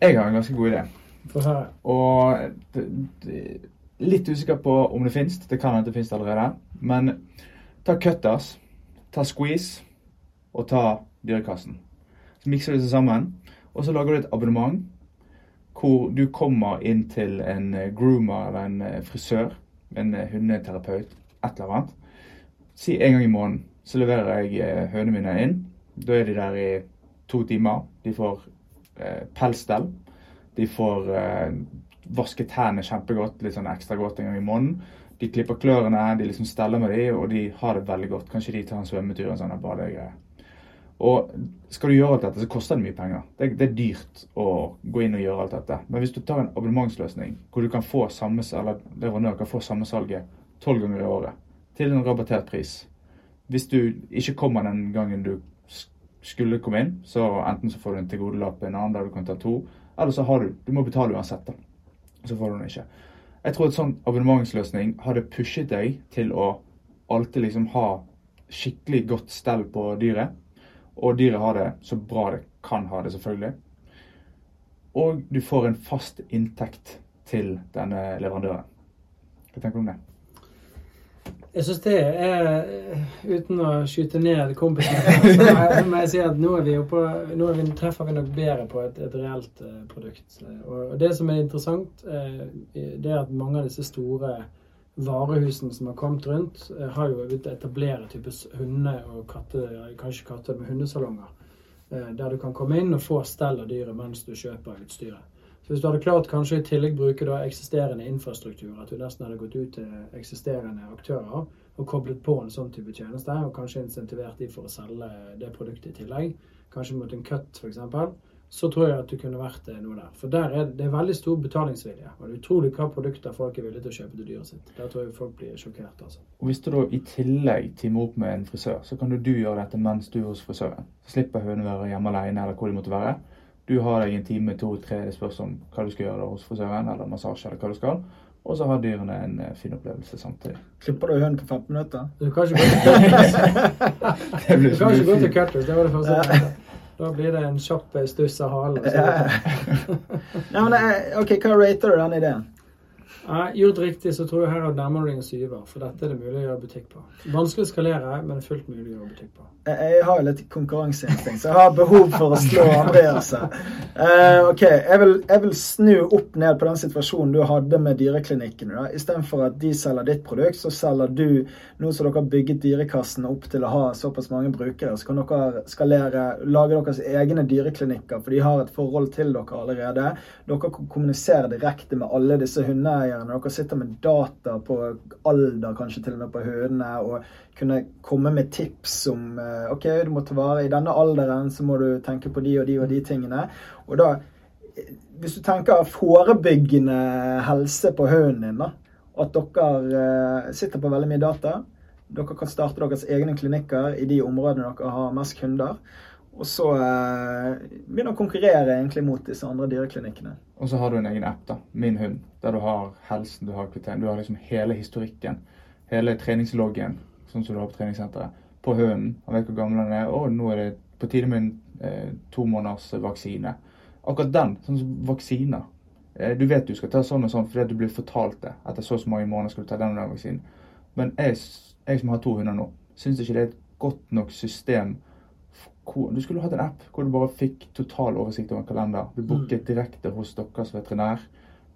Jeg har en ganske god idé. Og det, det, litt usikker på om det fins. Det kan hende det fins allerede. Men ta cutters, ta squeeze og ta dyrekassen. Så mikser du disse sammen, og så lager du et abonnement hvor du kommer inn til en eh, groomer eller en eh, frisør, en eh, hundeterapeut, et eller annet. Si en gang i måneden så leverer jeg hønene mine inn. Da er de der i to timer. De får pelsstell. De får eh, vasket tærne kjempegodt, litt sånn ekstra godt en gang i måneden. De klipper klørne, de liksom steller med de, og de har det veldig godt. Kanskje de tar en svømmetur en sånn badegreie. Og skal du gjøre alt dette, så koster det mye penger. Det, det er dyrt å gå inn og gjøre alt dette. Men hvis du tar en abonnementsløsning hvor du kan få samme, eller leverandør kan få samme salget tolv ganger i året til en rabattert pris Hvis du ikke kommer den gangen du skulle komme inn, så enten så får du en tilgodelapp en annen der du kan ta to, eller så har du Du må betale uansett, da. Så får du den ikke. Jeg tror et sånn abonnementsløsning hadde pushet deg til å alltid liksom ha skikkelig godt stell på dyret. Og dyret har det så bra det kan ha det, selvfølgelig. Og du får en fast inntekt til denne leverandøren. Hva tenker du om det? Jeg syns det er Uten å skyte ned kompisene, så må jeg si at nå, vi oppe, nå vi, treffer vi nok bedre på et, et reelt eh, produkt. Og det som er interessant, eh, det er at mange av disse store varehusene som har kommet rundt, eh, har jo begynt å etablere type hunde- og katte, kanskje katte med hundesalonger. eh, Der du kan komme inn og få stell av dyret mens du kjøper utstyret. Så hvis du hadde klart kanskje i tillegg bruke da eksisterende infrastruktur, at du nesten hadde gått ut til eksisterende aktører og koblet på en sånn type tjeneste, og kanskje insentivert de for å selge det produktet i tillegg, kanskje mot en cut f.eks., så tror jeg at du kunne vært eh, noe der. For der er det er veldig stor betalingsvilje. Og det er utrolig hva produkter folk er villige til å kjøpe til dyret sitt. Der tror jeg folk blir sjokkert, altså. Og Hvis du da i tillegg teamer opp med en frisør, så kan du, gjøre dette mens du er hos frisøren. Så slipper å være hjemme alene eller hvor de måtte være. Du har deg en time, to, tre, det spørs om hva du skal gjøre hos frisøren, eller massasje, eller hva du skal. Og så har dyrene en eh, fin opplevelse samtidig. Klipper du hønen på 15 minutter? Du kan ikke gå til cutters. Det var det første. Da blir det en kjapp eh, stuss av halen. Ja. Ja, men er- ok, Hva rater du den ideen? Gjort riktig, så tror jeg her nærmer du deg en syver. For dette er det mulig å gjøre butikk på. Vanskelig å skalere, men fullt mulig å gjøre butikk på. Jeg har litt konkurranseinstinkt, så jeg har behov for å slå Andreas her. Eh, ok, jeg vil, jeg vil snu opp ned på den situasjonen du hadde med dyreklinikkene. da. Istedenfor at de selger ditt produkt, så selger du Nå som dere har bygget Dyrekassen opp til å ha såpass mange brukere, så kan dere skalere, lage deres egne dyreklinikker, for de har et forhold til dere allerede. Dere kan kommunisere direkte med alle disse hundeeierne. Dere sitter med data på alder, kanskje til og med på hønene, og kunne komme med tips om eh, OK, du må ta vare i denne alderen, så må du tenke på de og de og de tingene. Og da eh, Hvis du tenker forebyggende helse på hønen din, da, at dere eh, sitter på veldig mye data. Dere kan starte deres egne klinikker i de områdene dere har mest kunder. Og så eh, begynne å konkurrere egentlig mot disse andre dyreklinikkene. Og så har du en egen app, da. Min hund. Der du har helsen, du har kvitteringer. Du har liksom hele historikken. Hele treningsloggen, sånn som du har på treningssenteret. På hunden. Han vet hvor gammel han er. Og nå er det på tide med en eh, to måneders vaksine. Akkurat den, sånn som vaksiner. Eh, du vet du skal ta sånn og sånn fordi du blir fortalt det. Etter så og så mange måneder skal du ta den og den vaksinen. Men jeg, jeg som har to hunder nå, syns ikke det er et godt nok system. Hvor, du skulle hatt en app hvor du bare fikk total oversikt over en kalender. Du booket direkte hos deres veterinær.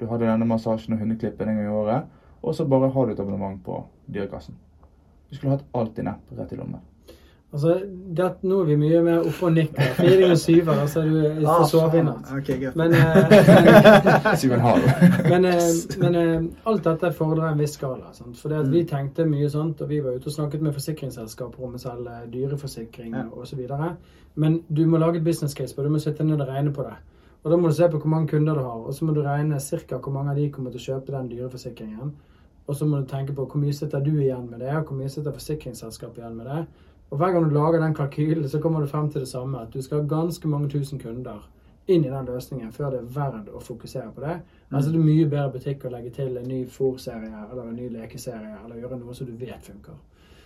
Du hadde denne massasjen og hundeklippen en gang i året. Og så bare har du et abonnement på Dyrekassen. Du skulle hatt alt i en app rett i lommen. Altså, det, Nå er vi mye mer oppe og nikker. Fire og syver, altså du er for sove i natt. Men, eh, men, eh, men eh, alt dette fordrer en viss skala. Sant? For at vi tenkte mye sånt, og vi var ute og snakket med forsikringsselskaper om å selge dyreforsikring Ja. og osv. Men du må lage et business case på det. Du må sitte ned og regne på det. Og da må du se på hvor mange kunder du har, og så må du regne ca. hvor mange av de kommer til å kjøpe den dyreforsikringen. Og så må du tenke på hvor mye sitter du igjen med det, og hvor mye sitter forsikringsselskapet igjen med det. Og hver gang du lager den kalkylen, så kommer du frem til det samme. At du skal ha ganske mange tusen kunder inn i den løsningen før det er verdt å fokusere på det. Altså det er mye bedre butikk å legge til en ny fòrserie eller en ny lekeserie, eller gjøre noe som du vet funker.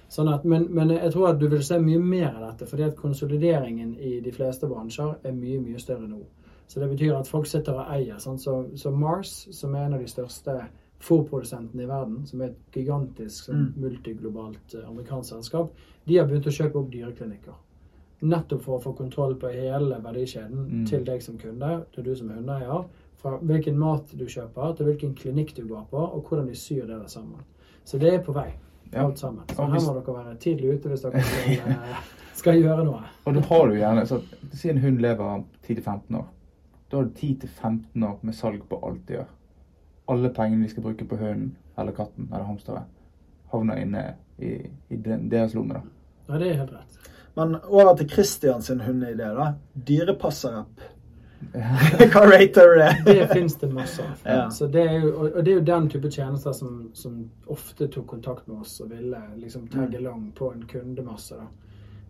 Sånn at, men, men jeg tror at du vil se mye mer av dette, fordi at konsolideringen i de fleste bransjer er mye, mye større nå. Så det betyr at folk sitter og eier. Sånn. Så, så Mars, som er en av de største fôrprodusentene i verden, som er et gigantisk sånn, Mm. multiglobalt eh, amerikansk selskap, de har begynt å kjøpe opp dyreklinikker. Nettopp for å få kontroll på hele verdikjeden Mm. til deg som kunde, til du som hundeeier. Fra hvilken mat du kjøper, til hvilken klinikk du går på, og hvordan de syr det der sammen. Så det er på vei, Ja. alt sammen. Så her må dere være tidlig ute hvis dere skal, eh, skal gjøre noe. Og da har du gjerne så Si en hund lever 10-15 år. Da har du 10-15 år med salg på alt de gjør. Alle pengene de skal bruke på hunden eller katten eller hamsteret, havner inne i, i deres lomme. da. Ja, det er helt rett. Men over til Christian sin hundeidé, da. Dyrepasser-app. Hva rater du det? Det finnes det masse av. Ja. Det jo, og det er jo den type tjenester som, som ofte tok kontakt med oss og ville liksom tagge lang på en kundemasse. da.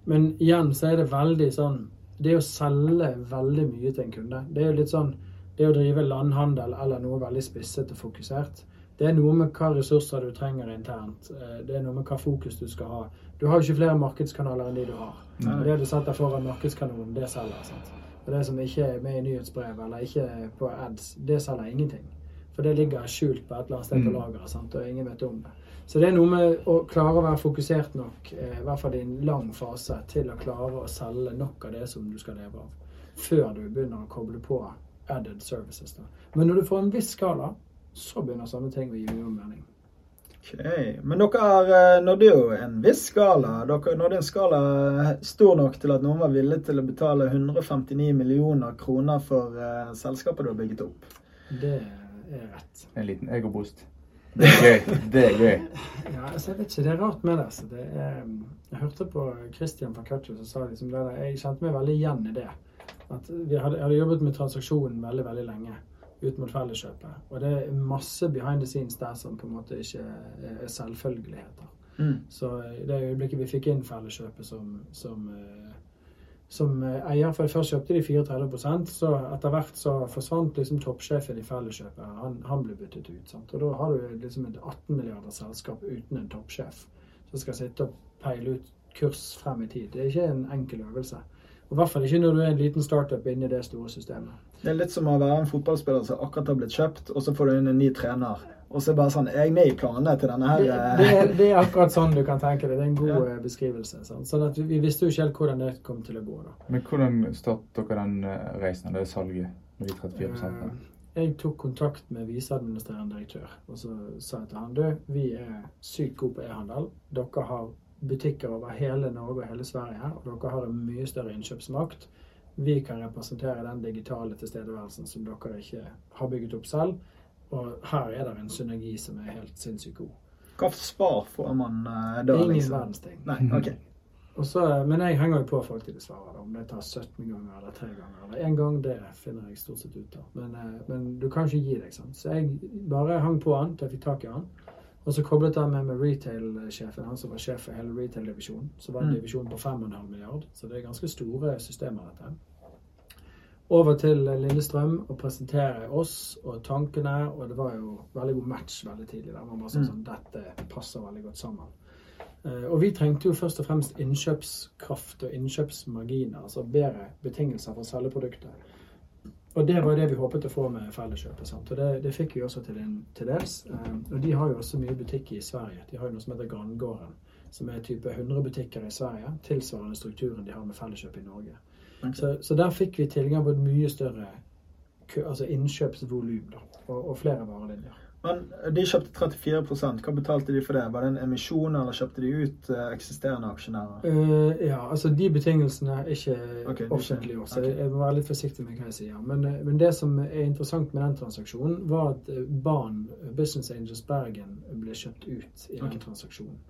Men igjen så er det veldig sånn Det å selge veldig mye til en kunde, det er jo litt sånn Det å drive landhandel eller noe veldig spisset og fokusert, det er noe med hva ressurser du trenger internt. Eh, Det er noe med hva fokus du skal ha. Du har jo ikke flere markedskanaler enn de du har. Nei. Det du setter foran markedskanonen, det selger. sant? Og det som ikke er med i nyhetsbrev eller ikke på ads, det selger ingenting. For det ligger skjult på et eller annet sted på Mm. lageret, og ingen vet om det. Så det er noe med å klare å være fokusert nok, eh, i hvert fall i en lang fase, til å klare å selge nok av det som du skal leve av. Før du begynner å koble på added services. Da. Men når du får en viss skala, så begynner sånne ting å gi mye mening. Ok, Men dere eh, nådde jo en viss skala. Dere nådde en skala stor nok til at noen var villig til å betale 159 millioner kroner for uh, selskapet du har bygget opp. Det er rett. En liten egoboost. Det er gøy. Det er gøy. Ja, altså jeg vet ikke, Det er rart med det. Altså. det er, jeg hørte på Christian fra Cutcher som sa liksom det der, jeg kjente meg veldig igjen i det. At vi hadde, jeg hadde jobbet med transaksjonen veldig veldig lenge ut mot felleskjøpet. Og det er masse behind the scenes der som på en måte ikke er selvfølgeligheter. Mm. Så i det øyeblikket vi fikk inn Felleskjøpet som, som, eh, som eh, eier For først kjøpte de 34 så etter hvert så forsvant liksom toppsjefen i Felleskjøpet. Han, han ble byttet ut. sant? Og da har du liksom et 18 milliarder selskap uten en toppsjef som skal sitte og peile ut kurs frem i tid. Det er ikke en enkel øvelse. Og I hvert fall ikke når du er en liten startup inni det store systemet. Det er litt som å være en fotballspiller som akkurat har blitt kjøpt, og så får du inn en ny trener. Og så er bare sånn Er jeg med i planene til denne her Det, eh, det, er, det er akkurat sånn du kan tenke det. Det er en god Ja. eh, beskrivelse. Sånn, Sånn at vi, vi visste jo ikke helt hvordan det kom til å gå. da. Men hvordan startet dere den eh, reisen, det salget, med de 34 uh, Jeg tok kontakt med viseadministrerende direktør og så sa jeg til han du, vi er sykt gode på e-handel. Dere har butikker over hele Norge og hele Sverige, og dere har en mye større innkjøpsmakt. Vi kan representere den digitale tilstedeværelsen som dere ikke har bygget opp selv. Og her er det en synergi som er helt sinnssykt god. Hva svar får man uh, da? Ingen liksom? verdens ting. Nei, ok. Og så, men jeg henger jo på folk til de svarer. Om det tar 17 ganger eller 3 ganger eller én gang, det finner jeg stort sett ut av. Men, eh, men du kan ikke gi deg. sant? Så jeg bare hang på han til jeg fikk tak i han. Og så koblet jeg meg med retail-sjefen, han som var sjef for hele retail-divisjonen. Så var det en Mm. divisjon på 5,5 milliard, så det er ganske store systemer, dette. Over til Lillestrøm og presentere oss og tankene, og det var jo veldig god match veldig tidlig. der man bare sa Mm. sånn, Dette passer veldig godt sammen. Eh, Og vi trengte jo først og fremst innkjøpskraft og innkjøpsmarginer, altså bedre betingelser for å selge produktet. Og det var det vi håpet å få med Felleskjøpet. sant? Og det, det fikk vi også til, en, til dels. Eh, Og de har jo også mye butikk i Sverige. De har jo noe som heter Grandgården, som er type 100 butikker i Sverige, tilsvarende strukturen de har med Felleskjøpet i Norge. Okay. Så, så der fikk vi tilgang på et mye større altså innkjøpsvolum og, og flere varelinjer. Men de kjøpte 34 Hva betalte de for det? Var det en emisjon, eller kjøpte de ut eh, eksisterende aksjonærer? Uh, ja, altså de betingelsene er ikke okay, offentliggjort, så jeg må være litt forsiktig med hva jeg sier. Men, eh, men det som er interessant med den transaksjonen, var at Ban Business Angels Bergen ble kjøpt ut i den okay. transaksjonen.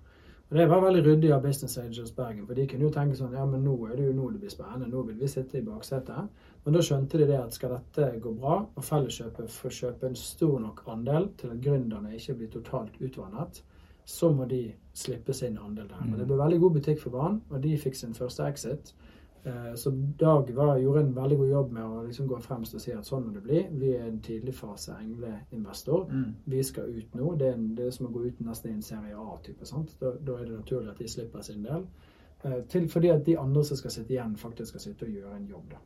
Og Det var veldig ryddig av Business Angels Bergen, for de kunne jo tenke sånn ja, men nå er det jo nå det blir spennende, nå vil vi sitte i baksetet. Men da skjønte de det at skal dette gå bra, og Felleskjøpet får kjøpe en stor nok andel til at gründerne ikke blir totalt utvannet, så må de slippe sin andel der. Men det ble veldig god butikk for barn, og de fikk sin første exit. Eh, Så Dag var, gjorde en veldig god jobb med å liksom gå fremst og si at sånn må det bli. Vi er en tidligfase engleinvestor. Mm. Vi skal ut nå. Det er, en, det er som å gå ut nesten i en serie A-type. sant? Da, da er det naturlig at de slipper sin del. Eh, Til fordi at de andre som skal sitte igjen, faktisk skal sitte og gjøre en jobb. da.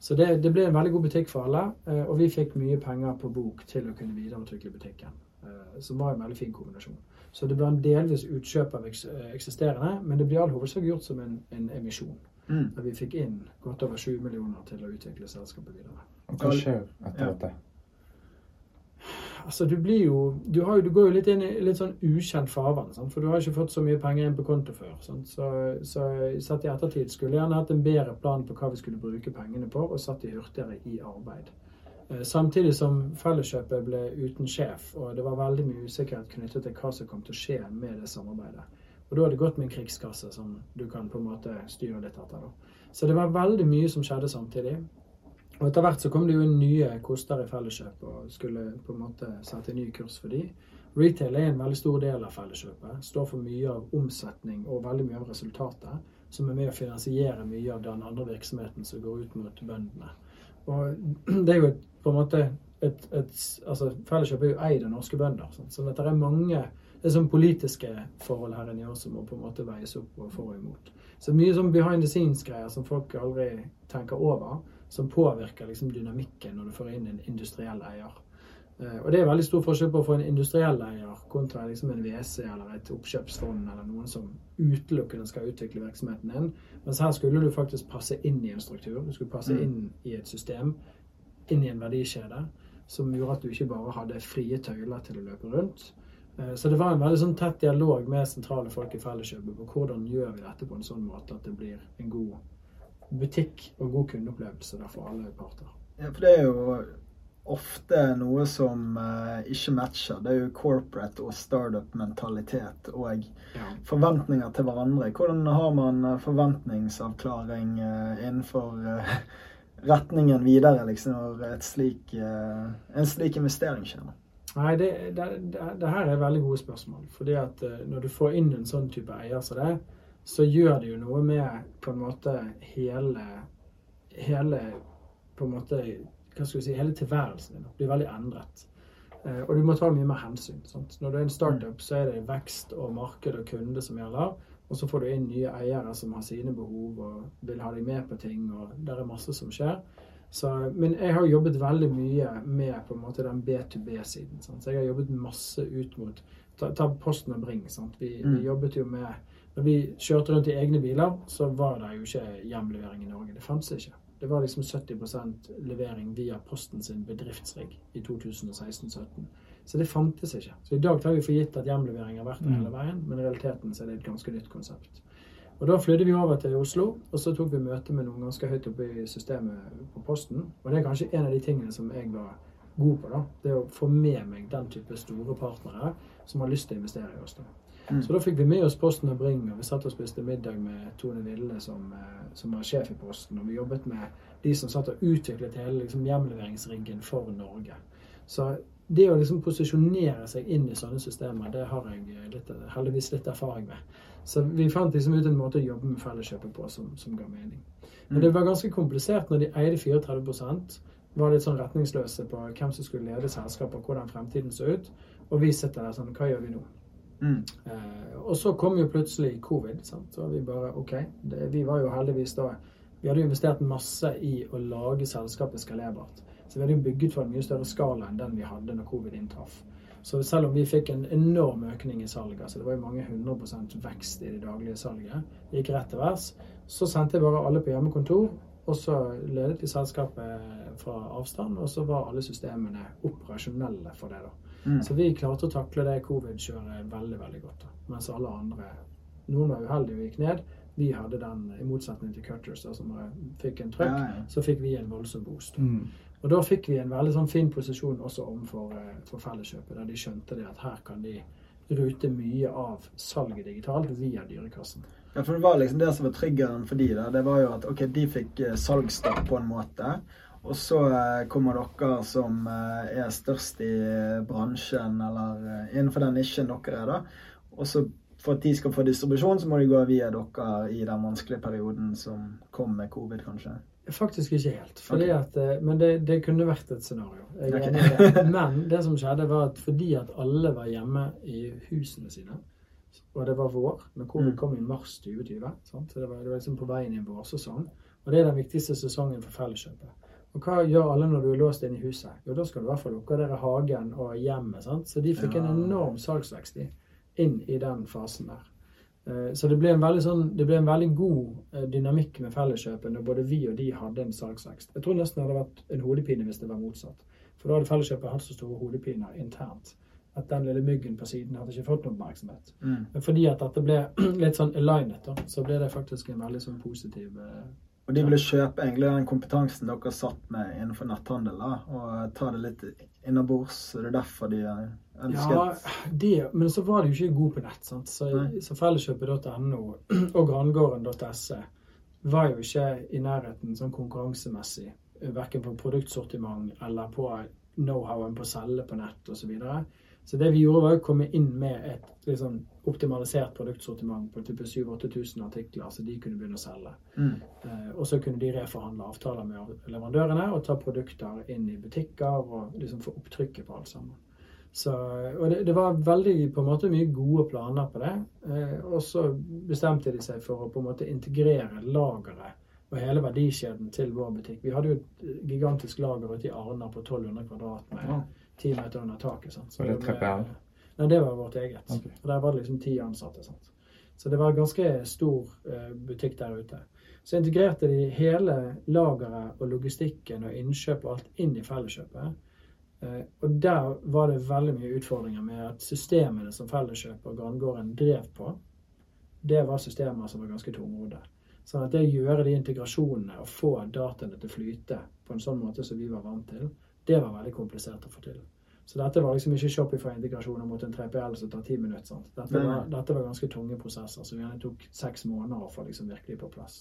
Så det, det ble en veldig god butikk for alle, eh, og vi fikk mye penger på bok til å kunne videreutvikle butikken. Som var en veldig fin kombinasjon. Så det ble en delvis utkjøp av eksisterende, men det ble i all hovedsak gjort som en, en emisjon. Mm. Der vi fikk inn godt over 7 millioner til å utvikle selskapet videre. Og hva skjer etter Ja. dette? Altså, du blir jo Du, har jo, du går jo litt inn i litt sånn ukjent farvann, sant? for du har ikke fått så mye penger inn på konto før. Sant? Så, så sett i ettertid skulle jeg gjerne hatt en bedre plan på hva vi skulle bruke pengene på, og satt de hurtigere i arbeid. Eh, Samtidig som Felleskjøpet ble uten sjef, og det var veldig mye usikkerhet knyttet til hva som kom til å skje med det samarbeidet. Og da er det godt med en krigskasse som du kan på en måte styre litt etter. Da. Så det var veldig mye som skjedde samtidig. Og etter hvert så kom det jo inn nye koster i Felleskjøp og skulle på en måte sette en ny kurs for de. Retail er en veldig stor del av Felleskjøpet. Står for mye av omsetning og veldig mye av resultatet. Som er med å finansiere mye av den andre virksomheten som går ut mot bøndene. Og det er jo på en måte et, et, altså Felleskjøpet er jo eid av norske bønder. Sånn. Så det er mange det er sånn politiske forhold her inne også som må på en måte veies opp og for og imot. Så mye sånn behind the scenes-greier som folk aldri tenker over, som påvirker liksom dynamikken når du får inn en industriell eier. Eh, Og det er veldig stor forskjell på å få en industriell eier kontra liksom en WC eller et oppkjøpsfond eller noen som utelukkende skal utvikle virksomheten din. Mens her skulle du faktisk passe inn i en struktur. Du skulle passe Mm. inn i et system, inn i en verdikjede, som gjorde at du ikke bare hadde frie tøyler til å løpe rundt. Eh, Så det var en veldig sånn tett dialog med sentrale folk i Felleskjøpet på hvordan gjør vi dette på en sånn måte at det blir en god butikk og god kundeopplevelse der for alle parter. Ja, for det er jo ofte noe som uh, ikke matcher. Det er jo corporate og startup-mentalitet og Ja. forventninger til hverandre. Hvordan har man eh, forventningsavklaring uh, innenfor uh, retningen videre liksom, når slik, en slik investering skjer? Nei, det, det, det, her er veldig gode spørsmål. Fordi at eh, når du får inn en sånn type eier som det, så gjør det jo noe med på en måte hele Hele på en måte Hva skal vi si Hele tilværelsen din blir veldig endret. Eh, og du må ta mye mer hensyn. Sant? Når du er en startup, så er det vekst og marked og kunde som gjelder. Og så får du inn nye eiere som har sine behov og vil ha deg med på ting. Og det er masse som skjer. Så, men jeg har jobbet veldig mye med på en måte den B2B-siden. Så jeg har jobbet masse ut mot Ta, ta Posten og Bring. Vi, Mm. vi jobbet jo med Når vi kjørte rundt i egne biler, så var det jo ikke hjemlevering i Norge. Det fantes ikke. Det var liksom 70% levering via Posten sin bedriftsrigg i 2016-2017. Så det fantes ikke. Så i dag tar vi for gitt at hjemlevering har vært der Mm. hele veien, men i realiteten så er det et ganske nytt konsept. Og Da flydde vi over til Oslo, og så tok vi møte med noen ganske høyt oppe i systemet på Posten. Og det er kanskje en av de tingene som jeg var god på. da, Det å få med meg den type store partnere som har lyst til å investere i oss. da. Mm. Så da fikk vi med oss Posten og Bring, og vi satt og spiste middag med Tone Ville, som, eh, som var sjef i Posten. Og vi jobbet med de som satt og utviklet hele liksom, hjemleveringsriggen for Norge. Så det å liksom posisjonere seg inn i sånne systemer, det har jeg eh, litt, heldigvis litt erfaring med. Så vi fant liksom ut en måte å jobbe med Felleskjøpet på som, som ga mening. Men det var ganske komplisert når de eide 34% var litt sånn retningsløse på hvem som skulle lede selskapet, og hvordan fremtiden så ut. Og vi sitter der sånn Hva gjør vi nå? Mm. Eh, og så kom jo plutselig covid. Sant? Så vi bare OK. Det, vi var jo heldigvis da Vi hadde investert masse i å lage selskapet skalerbart. Så vi hadde jo bygget for en mye større skala enn den vi hadde når covid inntraff. Så selv om vi fikk en enorm økning i salget, altså det var jo mange 100 vekst i det daglige salget, det gikk rett til værs, så sendte jeg bare alle på hjemmekontor. Og så ledet vi selskapet fra avstand, og så var alle systemene operasjonelle for det. da. Mm. Så vi klarte å takle det covid-kjøret veldig veldig godt. da. Mens alle andre Noen var uheldige og gikk ned. Vi hadde den, i motsetning til Cutters, da, som fikk en trøkk, Ja, ja. så fikk vi en voldsom boost. Mm. Og da fikk vi en veldig sånn fin posisjon også overfor eh, for Felleskjøpet, der de skjønte det at her kan de rute mye av salget digitalt via Dyrekassen. Ja, for det var liksom det som var triggeren for de da. Det var jo at ok, de fikk salgsstart på en måte. Og så eh, kommer dere som eh, er størst i eh, bransjen, eller eh, innenfor den nisjen dere er, da. Og så for at de skal få distribusjon, så må de gå via dere i den vanskelige perioden som kom med covid, kanskje. Faktisk ikke helt. Fordi Ok. at, eh, men det, det kunne vært et scenario. Jeg Ok. enig i det. Men det som skjedde, var at fordi at alle var hjemme i husene sine, og det var vår Men covid Mm. kom i mars 2020, sant? så det var, det var liksom på veien i en vårsesong, Og det er den viktigste sesongen for Felleskjøpet. Og hva gjør alle når du er låst inne i huset? Jo, da skal du i hvert fall lukke dere hagen og hjemmet. sant? Så de fikk en enorm salgsvekst inn i den fasen der. Eh, Så det ble en veldig, sånn, det ble en veldig god eh, dynamikk med Felleskjøpet når både vi og de hadde en salgsvekst. Jeg tror nesten det hadde vært en hodepine hvis det var motsatt. For da hadde Felleskjøpet hatt så store hodepiner internt at den lille myggen på siden hadde ikke fått noen oppmerksomhet. Mm. Men fordi at dette ble litt sånn alignet, da, så ble det faktisk en veldig sånn positiv eh, Og de ville kjøpe egentlig den kompetansen dere satt med innenfor netthandel, da, og ta det litt innabords. Er det derfor de ønsket Ja, det, men så var de jo ikke gode på nett. sant? Så, Nei. så felleskjøpet.no og grangården.se var jo ikke i nærheten sånn konkurransemessig. Verken på produktsortiment eller på know-howen på å selge på nett osv. Så, videre. Så det vi gjorde, var å komme inn med et liksom, optimalisert produktsortiment på type 7000-8000 artikler, så de kunne begynne å selge. mm. Eh, Og så kunne de reforhandle avtaler med leverandørene og ta produkter inn i butikker og liksom få opptrykket på alt sammen. Så, og det, det var veldig på en måte mye gode planer på det. Eh, og så bestemte de seg for å på en måte integrere lageret og hele verdikjeden til vår butikk. Vi hadde jo et gigantisk lager ute i Arna på 1200 kvadrat med Ja. 10 meter under taket. Sant? Var det ble- 3PL? Nei, det var vårt eget. Okay. Og der var det liksom ti ansatte. Sant? Så det var en ganske stor uh, butikk der ute. Så integrerte de hele lageret og logistikken og innkjøp og alt inn i Felleskjøpet. Uh, og der var det veldig mye utfordringer med at systemene som Felleskjøpet og Grandgården drev på, det var systemer som var ganske tungrodde. Sånn at det å gjøre de integrasjonene og få dataene til å flyte på en sånn måte som vi var vant til, det var veldig komplisert å få til. Så dette var liksom ikke Shopify-integrasjoner mot en 3PL som tar ti minutter. Dette, var, dette var ganske tunge prosesser som gjerne tok seks måneder å få liksom virkelig på plass.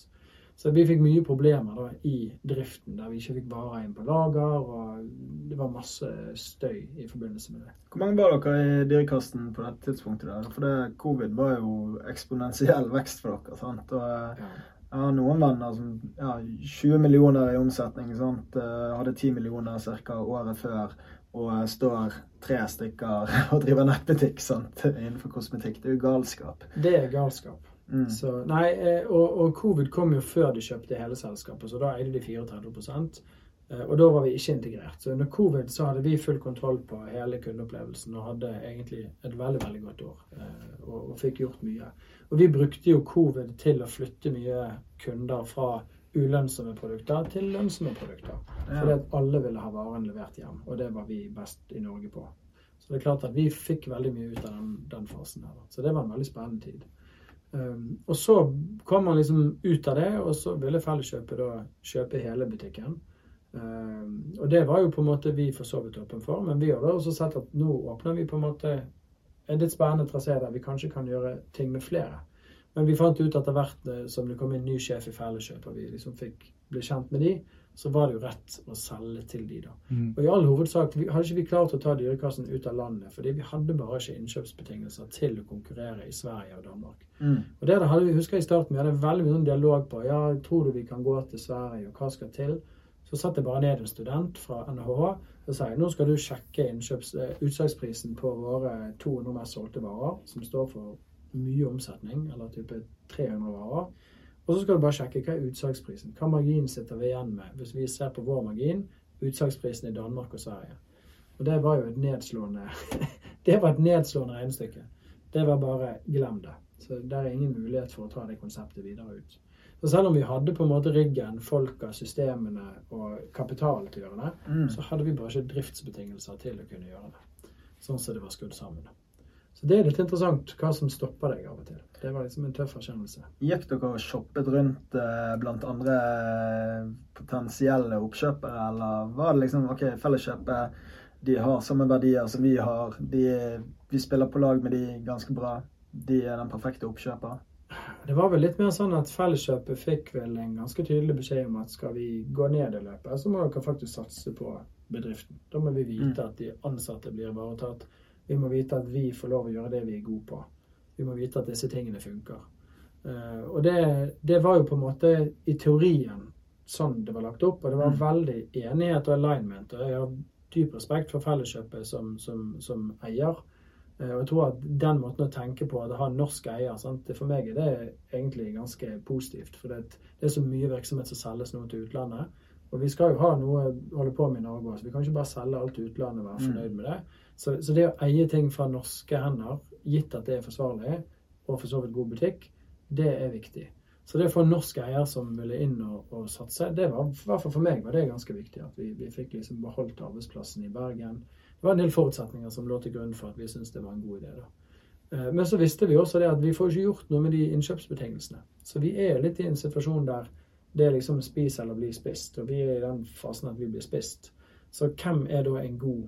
Så vi fikk mye problemer da i driften, der vi ikke fikk varer inn på lager, og det var masse støy i forbindelse med det. Hvor mange var dere i Dyrekasten på dette tidspunktet? der? For det, covid var jo eksponentiell vekst for dere. sant? Og eh, Ja. noen venner som ja, 20 millioner i omsetning. sant? Eh, Hadde 10 millioner ca. året før. Og står tre stykker og driver nettbutikk sant? innenfor kosmetikk. Det er jo galskap. Det er galskap. Mm. Så, nei, eh, og, og covid kom jo før de kjøpte hele selskapet, så da eide de 34 eh, Og da var vi ikke integrert. Så under covid så hadde vi full kontroll på hele kundeopplevelsen og hadde egentlig et veldig veldig godt år. eh, Og, og fikk gjort mye. Og vi brukte jo covid til å flytte mye kunder fra ulønnsomme produkter til lønnsomme produkter. Fordi at alle ville ha varen levert hjem, og det var vi best i Norge på. Så det er klart at vi fikk veldig mye ut av den, den fasen her. Så det var en veldig spennende tid. Um, og så kom man liksom ut av det, og så ville Felleskjøpet da kjøpe hele butikken. Um, og det var jo på en måte vi for så vidt åpen for, men vi har da også sett at nå åpner vi på en måte en litt spennende trasé der vi kanskje kan gjøre ting med flere. Men vi fant ut etter hvert eh, som det kom inn ny sjef i Felleskjøpet, og vi liksom fikk bli kjent med de, så var det jo rett å selge til de da. Mm. Og i all hovedsak vi, hadde ikke vi klart å ta Dyrekassen ut av landet, fordi vi hadde bare ikke innkjøpsbetingelser til å konkurrere i Sverige og Danmark. Mm. Og det hadde vi, husker jeg i starten, vi hadde veldig mye dialog på, ja, tror du vi kan gå til Sverige, og hva skal til? Så satte jeg bare ned en student fra NHH, og sa nå skal du sjekke innkjøps, eh, utsalgsprisen på våre 200 mest solgte varer, som står for mye omsetning, eller type 300 varer. Og så skal du bare sjekke hva er utsalgsprisen. Hva margin sitter vi igjen med hvis vi ser på vår margin, utsalgsprisen i Danmark og Sverige. Og det var jo et nedslående Det var et nedslående regnestykke. Det var bare glem det. Så det er ingen mulighet for å ta det konseptet videre ut. Så selv om vi hadde på en måte ryggen, folka, systemene og kapital til å gjøre det, Mm. så hadde vi bare ikke driftsbetingelser til å kunne gjøre det. Sånn som det var skrudd sammen. Så det er litt interessant hva som stopper deg av og til. Det var liksom en tøff erkjennelse. Gikk dere og shoppet rundt eh, blant andre eh, potensielle oppkjøpere, eller var det liksom OK, Felleskjøpet de har samme verdier som vi har, de, vi spiller på lag med de ganske bra, de er den perfekte oppkjøper? Det var vel litt mer sånn at Felleskjøpet fikk vel en ganske tydelig beskjed om at skal vi gå ned i løpet, så må dere faktisk satse på bedriften. Da må vi vite at de ansatte blir ivaretatt. Vi må vite at vi får lov å gjøre det vi er gode på. Vi må vite at disse tingene funker. Eh, og det, det var jo på en måte i teorien sånn det var lagt opp, og det var Mm. veldig enighet og alignment. Og jeg har dyp respekt for Felleskjøpet som, som, som eier. Eh, Og jeg tror at den måten å tenke på, at å ha en norsk eier, sant? for meg er det egentlig ganske positivt. For det, det er så mye virksomhet som selges nå til utlandet. Og vi skal jo ha noe å holde på med i Norge også. Vi kan ikke bare selge alt til utlandet og være fornøyd med det. Så, så det å eie ting fra norske hender, gitt at det er forsvarlig, og for så vidt god butikk, det er viktig. Så det å få en norsk eier som ville inn og, og satse, det var, i hvert fall for meg var det ganske viktig. At vi, vi fikk liksom beholdt arbeidsplassen i Bergen. Det var en del forutsetninger som lå til grunn for at vi syntes det var en god idé. da. Eh, Men så visste vi også det at vi får ikke gjort noe med de innkjøpsbetingelsene. Så vi er litt i en situasjon der det er liksom spis eller bli spist. Og vi er i den fasen at vi blir spist. Så hvem er da en god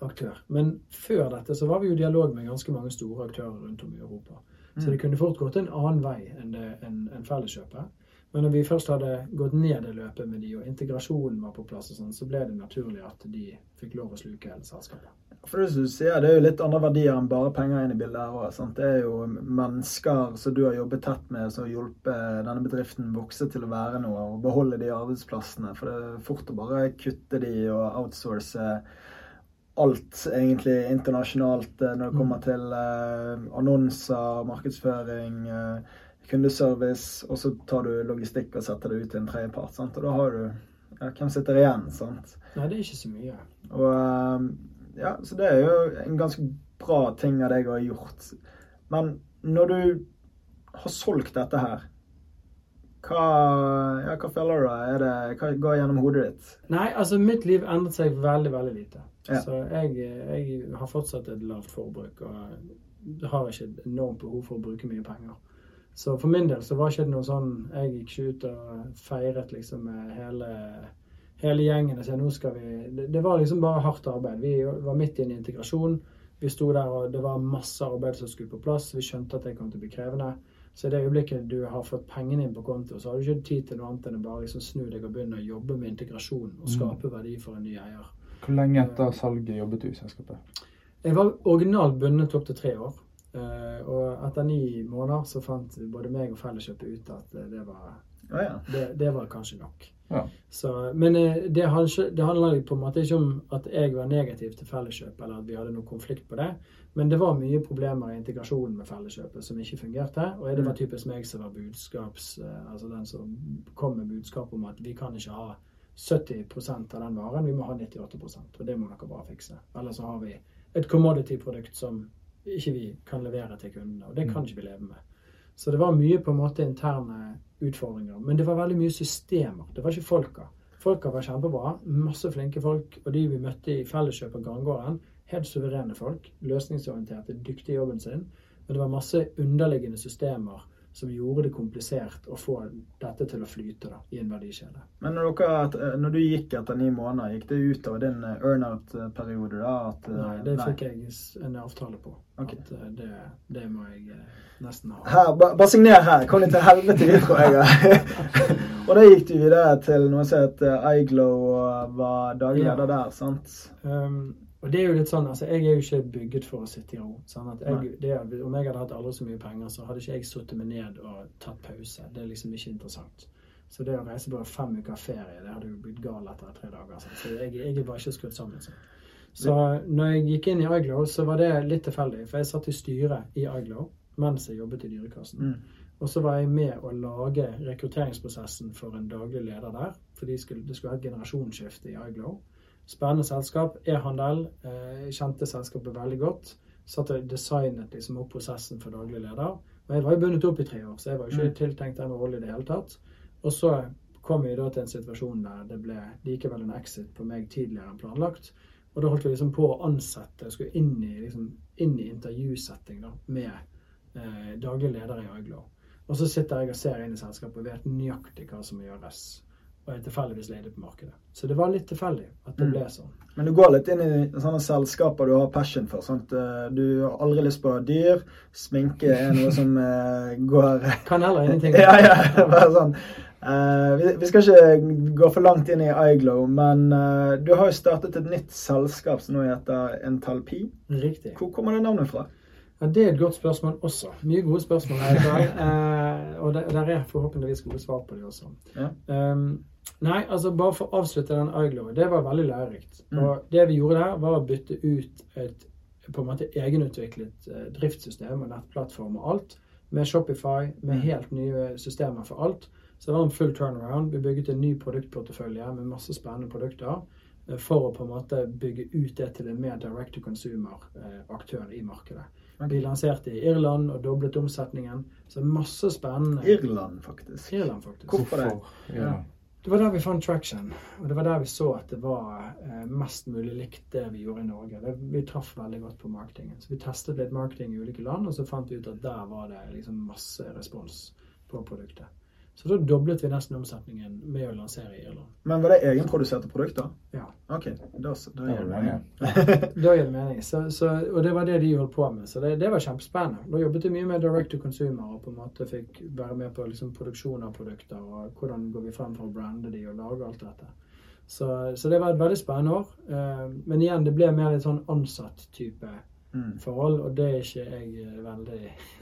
aktør? Men før dette så var vi jo i dialog med ganske mange store aktører rundt om i Europa. Så det kunne fort gått en annen vei enn, det, enn, enn Felleskjøpet. Men når vi først hadde gått ned det løpet med de, og integrasjonen var på plass, og sånn, så ble det naturlig at de fikk lov å sluke hele selskapet. For det du sier, det er jo litt andre verdier enn bare penger inn i bildet her òg. Det er jo mennesker som du har jobbet tett med, som har hjulpet denne bedriften vokse til å være noe, og beholde de arbeidsplassene. For det er fort å bare kutte de og outsource alt egentlig internasjonalt eh, når det kommer til eh, annonser, markedsføring, eh, kundeservice, og så tar du logistikk og setter det ut til en tredjepart. Og da har du ja, Hvem sitter igjen? sant? Nei, det er ikke så mye. Og eh, ja, Så det er jo en ganske bra ting av deg å ha gjort. Men når du har solgt dette her, hva, ja, hva føler du? Er det, hva går gjennom hodet ditt? Nei, altså mitt liv endret seg veldig, veldig lite. Ja. Så jeg, jeg har fortsatt et lavt forbruk og har ikke et enormt behov for å bruke mye penger. Så for min del så var ikke det noe sånn Jeg gikk ikke ut og feiret liksom med hele, hele gjengen og sa nå skal vi det, det var liksom bare hardt arbeid. Vi var midt i en integrasjon. Vi sto der, og det var masse arbeid som skulle på plass. Vi skjønte at det kom til å bli krevende. Så i det øyeblikket du har fått pengene inn på konto, så har du ikke tid til noe annet enn å bare liksom snu deg og begynne å jobbe med integrasjon og skape verdi for en ny eier. Hvor lenge etter salget jobbet du i selskapet? Jeg var originalt bundet opp til tre år. Eh, Og etter ni måneder så fant både meg og Felleskjøpet ut at eh, det var, oh, ja. det, det var kanskje nok. Ja. Så, men eh, det, handler, det handler på en måte ikke om at jeg var negativ til Felleskjøpet, eller at vi hadde noen konflikt på det. Men det var mye problemer i integrasjonen med Felleskjøpet som ikke fungerte. Og det var typisk meg som var budskaps... Altså den som kom med budskap om at vi kan ikke ha 70% av den varen, vi må ha 98% Og det må dere bare fikse. Eller så har vi et commodity-produkt som ikke vi kan levere til kundene. Og det kan ikke vi leve med. Så det var mye på en måte interne utfordringer. Men det var veldig mye systemer. Det var ikke folka. Folka var kjempebra. Masse flinke folk. Og de vi møtte i Felleskjøp Felleskjøpet Gangården, helt suverene folk. Løsningsorienterte, dyktige i jobben sin. Men det var masse underliggende systemer som gjorde det komplisert å få dette til å flyte da, i en verdikjede. Men når, dere, når du gikk etter ni måneder, gikk det utover din eh, earn-out-periode da? At, eh, Nei, det fikk jeg en avtale på. Ok. At eh, det, det må jeg eh, nesten ha. Her, ba- bare signer her. Kom deg til helvete tror jeg. og da gikk du videre til noe som het Iglo og var daglig Ja. der, sant? Um, og det er jo litt sånn, altså Jeg er jo ikke bygget for å sitte i ro. Sånn jeg, det, om jeg hadde hatt aldri så mye penger, så hadde ikke jeg sittet meg ned og tatt pause. Det er liksom ikke interessant. Så det å reise på fem uker ferie, det hadde jo blitt gal etter tre dager. sånn. Så jeg, jeg er bare ikke skrudd sammen sånn. Så når jeg gikk inn i iGlow, så var det litt tilfeldig. For jeg satt i styret i iGlow mens jeg jobbet i Dyrekassen. Mm. Og så var jeg med å lage rekrutteringsprosessen for en daglig leder der. For de skulle, det skulle være et generasjonsskifte i iGlow. Spennende selskap. E-handel. Eh, kjente selskapet veldig godt. Satt og designet liksom opp prosessen for daglig leder. Og jeg var jo bundet opp i tre år, så jeg var jo ikke Mm. tiltenkt den rollen i det hele tatt. Og så kom vi da til en situasjon der det ble likevel en exit på meg tidligere enn planlagt. Og da holdt vi liksom på å ansette, og skulle inn i, liksom, inn i intervjusetting da, med eh, daglig leder i Aiglo. Og så sitter jeg og ser inn i selskapet og vet nøyaktig hva som må gjøres. Og er tilfeldigvis ledig på markedet. Så det var litt tilfeldig at det Mm. ble sånn. Men du går litt inn i sånne selskaper du har passion for. sant? Eh, Du har aldri lyst på dyr. Sminke er noe som eh, går Kan heller ingenting. Ja, ja. Bare sånn. Eh, vi, vi skal ikke gå for langt inn i iGlow, men du har jo startet et nytt selskap som nå heter Entalpi. Riktig. Hvor kommer det navnet fra? Ja, Det er et godt spørsmål også. Mye gode spørsmål her i dag. Eh, og der, der er forhåpentligvis gode svar på det også. Ja. Um, nei, altså bare for å avslutte den iGlow. Det var veldig lærerikt. Mm. Og det vi gjorde der, var å bytte ut et på en måte egenutviklet eh, driftssystem og nettplattform og alt. Med Shopify, med Mm. helt nye systemer for alt. Så det var en full turnaround. Vi bygget en ny produktportefølje med masse spennende produkter eh, for å på en måte bygge ut det til en mer direct to consumer-aktør i markedet. Vi lanserte i Irland og doblet omsetningen. Så masse spennende Irland, faktisk. Irland, faktisk. Hvorfor det? Ja. Det var der vi fant traction, og det var der vi så at det var eh, mest mulig likt det vi gjorde i Norge. Det, vi traff veldig godt på marketingen. Så vi testet litt marketing i ulike land, og så fant vi ut at der var det liksom masse respons på produktet. Så da doblet vi nesten omsetningen med å lansere i Irland. Men var det egenproduserte produkter? Ja. Ok, da, da Det gir det mening. Da gir det mening. Så, så, og det var det de holdt på med. Så det, det var kjempespennende. Da jobbet vi mye med direct to consumer og på en måte fikk være med på liksom, produksjon av produkter og hvordan går vi frem for å brande de og lage alt dette. Så, så det var et veldig spennende år. Eh, men igjen, det ble mer litt sånn ansatt-type Mm. Forhold, og det er ikke jeg eh, veldig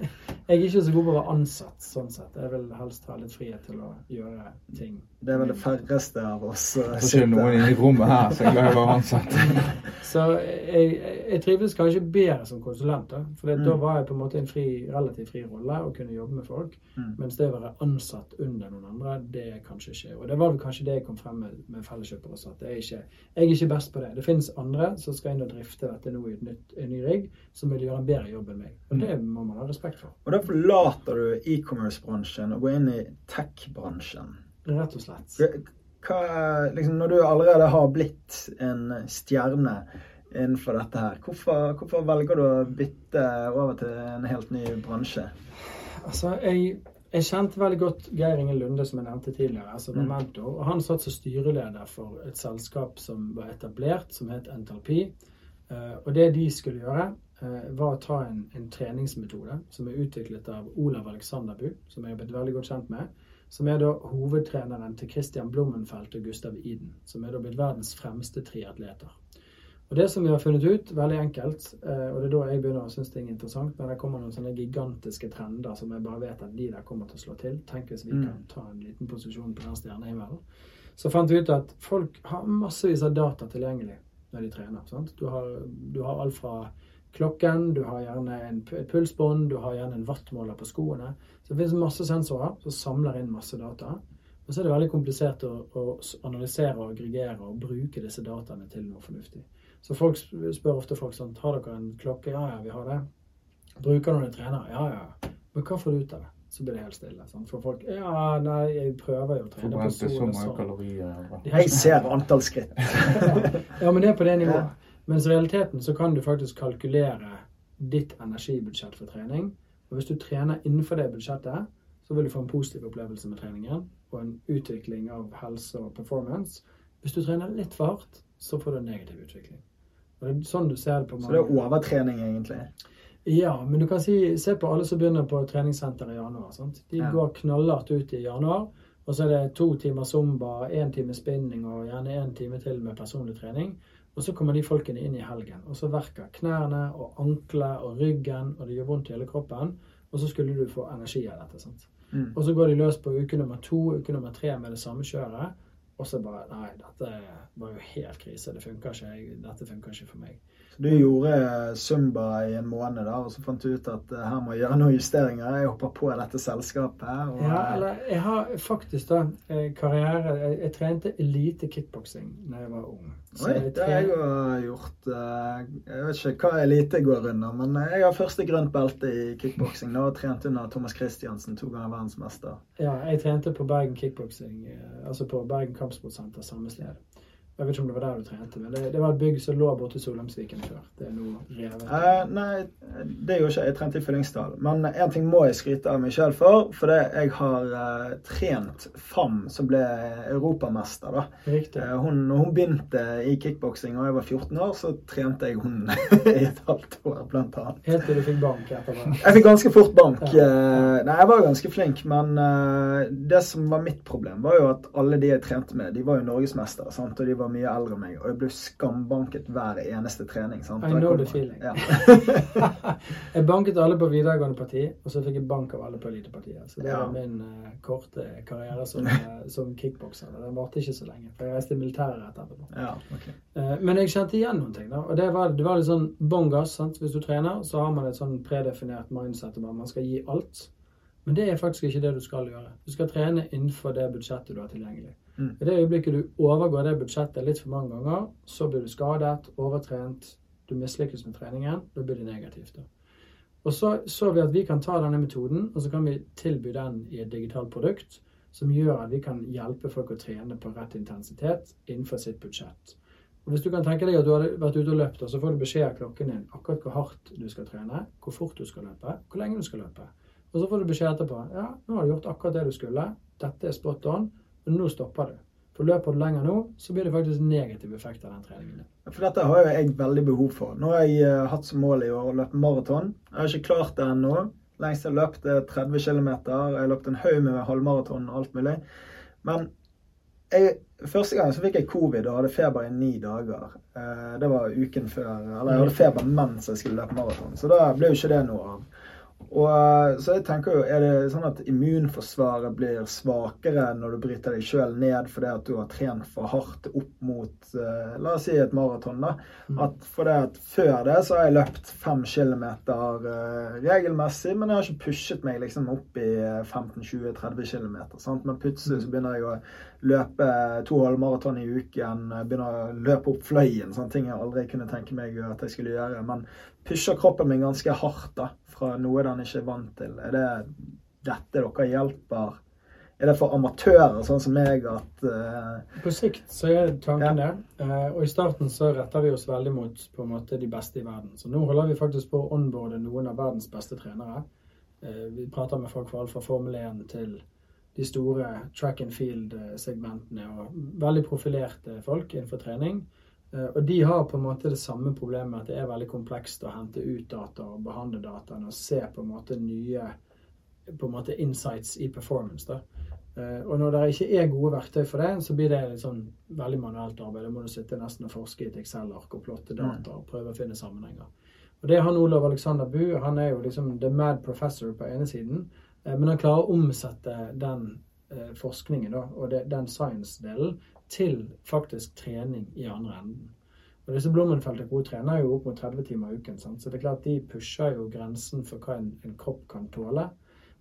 Jeg er ikke så god på å være ansatt, sånn sett. Jeg vil helst ha litt frihet til å gjøre ting. Det er vel det færreste av oss Det er ikke noen i rommet her som er glad i å være ansatt. Så jeg, jeg trives kanskje bedre som konsulent. da, For Mm. da var jeg på en måte i en fri, relativt fri rolle og kunne jobbe med folk. Mm. Mens det å være ansatt under noen andre, det er kanskje ikke Og det var vel kanskje det jeg kom frem med med felleskjøpere også, at jeg er, ikke, jeg er ikke best på det. Det finnes andre som skal inn og drifte dette nå i et nytt, en ny rigg, som vil gjøre en bedre jobb enn meg. Og Mm. det må man ha respekt for. Og da forlater du e-commerce-bransjen og går inn i tech-bransjen. Rett og slett. Hva, liksom, når du allerede har blitt en stjerne innenfor dette her, hvorfor, hvorfor velger du å bytte over til en helt ny bransje? Altså, jeg, jeg kjente veldig godt Geir Inge Lunde, som jeg nevnte tidligere, altså Mm. mentor. Og han satt som styreleder for et selskap som var etablert, som het Entalpi. Eh, og det de skulle gjøre, eh, var å ta en, en treningsmetode som er utviklet av Olav Aleksanderbu, som jeg har blitt veldig godt kjent med. Som er da hovedtreneren til Christian Blummenfelt og Gustav Iden. Som er da blitt verdens fremste triatleter. Og det som vi har funnet ut, veldig enkelt, eh, og det er da jeg begynner å synes ting er interessant, når det kommer noen sånne gigantiske trender som jeg bare vet at de der kommer til å slå til. Tenk hvis vi Mm. kan ta en liten posisjon på den stjernehimmelen. Så fant vi ut at folk har massevis av data tilgjengelig når de trener. Sant? Du, har, du har alt fra klokken, du har gjerne en, et pulsbånd, du har gjerne en wattmåler på skoene. Så det finnes masse sensorer som samler inn masse data. Og så er det veldig komplisert å, å analysere og aggregere og bruke disse dataene til noe fornuftig. Så folk spør ofte folk sånn Har dere en klokke? Ja, ja, vi har det. Bruker du en trener? Ja, ja. Men hva får du ut av det? Så blir det helt stille. Sånn. For folk Ja, nei, jeg prøver jo å trene på solen. så mange kalorier. Jeg ser antall skritt. ja, men det er på det nivået. Mens i realiteten så kan du faktisk kalkulere ditt energibudsjett for trening. Og hvis du trener innenfor det budsjettet, så vil du få en positiv opplevelse med treningen og en utvikling av helse og performance. Hvis du trener litt for hardt, så får du en negativ utvikling. Og det er sånn du ser det på Så det er overtrening, egentlig. Ja, men du kan si, se på alle som begynner på treningssenter i januar. Sant? De Ja. går knallhardt ut i januar, og så er det to timer zumba, én time spinning og gjerne én time til med personlig trening. Og så kommer de folkene inn i helgen, og så verker knærne og ankler og ryggen, og det gjør vondt i hele kroppen. Og så skulle du få energi av dette. sant? Mm. Og så går de løs på uke nummer to, uke nummer tre med det samme kjøret. Og så bare Nei, dette var jo helt krise. Det funker ikke. Dette funker ikke for meg. Du gjorde Zumba i en måned, da, og så fant du ut at eh, her må jeg gjøre noen justeringer. Jeg hopper på dette selskapet. Og, Ja, eller jeg har faktisk da eh, karriere Jeg, jeg trente elite kickboksing da jeg var ung. Oi, jeg det har jeg jo gjort. eh, Jeg vet ikke hva elite går under, men jeg har første grønt belte i kickboksing. Nå har jeg trent under Thomas Christiansen, to ganger verdensmester. ja, jeg trente på Bergen kickboksing, eh, altså på Bergen kampsportsenter, samme sted. Jeg vet ikke om det var der du trente, men det, det var et bygg som lå borte i Solheimsviken før. Det er nå revet. Eh, nei, det gjorde ikke jeg. Jeg trente i Fyllingsdal. Men én ting må jeg skryte av meg sjøl for. For det jeg har eh, trent FAM, som ble europamester. da. Riktig. Eh, hun, hun begynte i kickboksing og jeg var 14 år, så trente jeg hun i et halvt år, blant annet. Helt til du fikk bank etterpå. Jeg fikk ganske fort bank. Ja. Eh, Nei, jeg var ganske flink, men eh, det som var mitt problem, var jo at alle de jeg trente med, de var jo norgesmestere. sant? Og de var var mye eldre enn meg, og jeg ble skambanket hver eneste trening. sant? I know the feeling. Ja. jeg banket alle på videregående parti, og så fikk jeg bank av alle på elitepartiet. Så det Ja. var min uh, korte karriere som, uh, som kickbokser. Den varte ikke så lenge, for jeg reiste i militæret etterpå. ja, okay. uh, men jeg kjente igjen noen ting. da, og Det var, det var litt sånn bånn gass. Hvis du trener, så har man et sånn predefinert mindset om at man skal gi alt. Men det er faktisk ikke det du skal gjøre. Du skal trene innenfor det budsjettet du har tilgjengelig. Mm. I det øyeblikket du overgår det budsjettet litt for mange ganger, så blir du skadet, overtrent, du mislykkes med treningen. Da blir det negativt. da. Og så så vi at vi kan ta denne metoden, og så kan vi tilby den i et digitalt produkt som gjør at vi kan hjelpe folk å trene på rett intensitet innenfor sitt budsjett. Og Hvis du kan tenke deg at du har vært ute og løpt, og så får du beskjed av klokken din akkurat hvor hardt du skal trene, hvor fort du skal løpe, hvor lenge du skal løpe. Og så får du beskjed etterpå ja, nå har du gjort akkurat det du skulle, dette er spot on, og nå stopper du. For løper du lenger nå, så blir det faktisk negativ effekt av den treningen. For dette har jo jeg veldig behov for. Nå har jeg eh, hatt som mål i år å løpe maraton. Jeg har ikke klart det ennå. Lengst jeg løpt er 30 km. Jeg har løpt en haug med halvmaraton og alt mulig. Men jeg, første gang så fikk jeg covid og hadde feber i ni dager. Eh, det var uken før. Eller jeg hadde feber mens jeg skulle løpe maraton. Så da ble jo ikke det noe av. Og, eh, så jeg tenker jo, Er det sånn at immunforsvaret blir svakere når du bryter deg sjøl ned fordi at du har trent for hardt opp mot uh, La oss si et maraton. da, Mm. at for det at Før det så har jeg løpt 5 kilometer uh, regelmessig, men jeg har ikke pushet meg liksom opp i eh, 15-20-30 km. Sant? Men plutselig så begynner jeg å løpe to halvmaraton i uken, eh, begynner å løpe opp fløyen. Sånne ting jeg aldri kunne tenke meg at jeg skulle gjøre. Men pusher kroppen min ganske hardt da, fra noe den ikke er vant til. Er det dette dere hjelper? Er det for amatører sånn som meg at uh, På sikt så er tanken Ja. det. Uh, og i starten så retter vi oss veldig mot på en måte de beste i verden. Så nå holder vi faktisk på å onboarde noen av verdens beste trenere. Uh, vi prater med folk fra alt fra Formel 1 til de store track and field-segmentene. Og veldig profilerte folk innenfor trening. Eh, og de har på en måte det samme problemet at det er veldig komplekst å hente ut data og behandle dataene og se på en måte nye på en måte insights i performance. da. Eh, Og når det ikke er gode verktøy for det, så blir det litt sånn veldig manuelt arbeid. Da må du sitte nesten og forske i et Excel-ark og plotte data og prøve å finne sammenhenger. Og det er han Olav Alexander Bu. Han er jo liksom the mad professor på ene siden, eh, men han klarer å omsette den forskningen da, og den science-delen til faktisk trening i andre enden. Og disse Blommenfeldt-gode trener jo opp mot 30 timer i uken, sant? så det er klart de pusher jo grensen for hva en, en kropp kan tåle.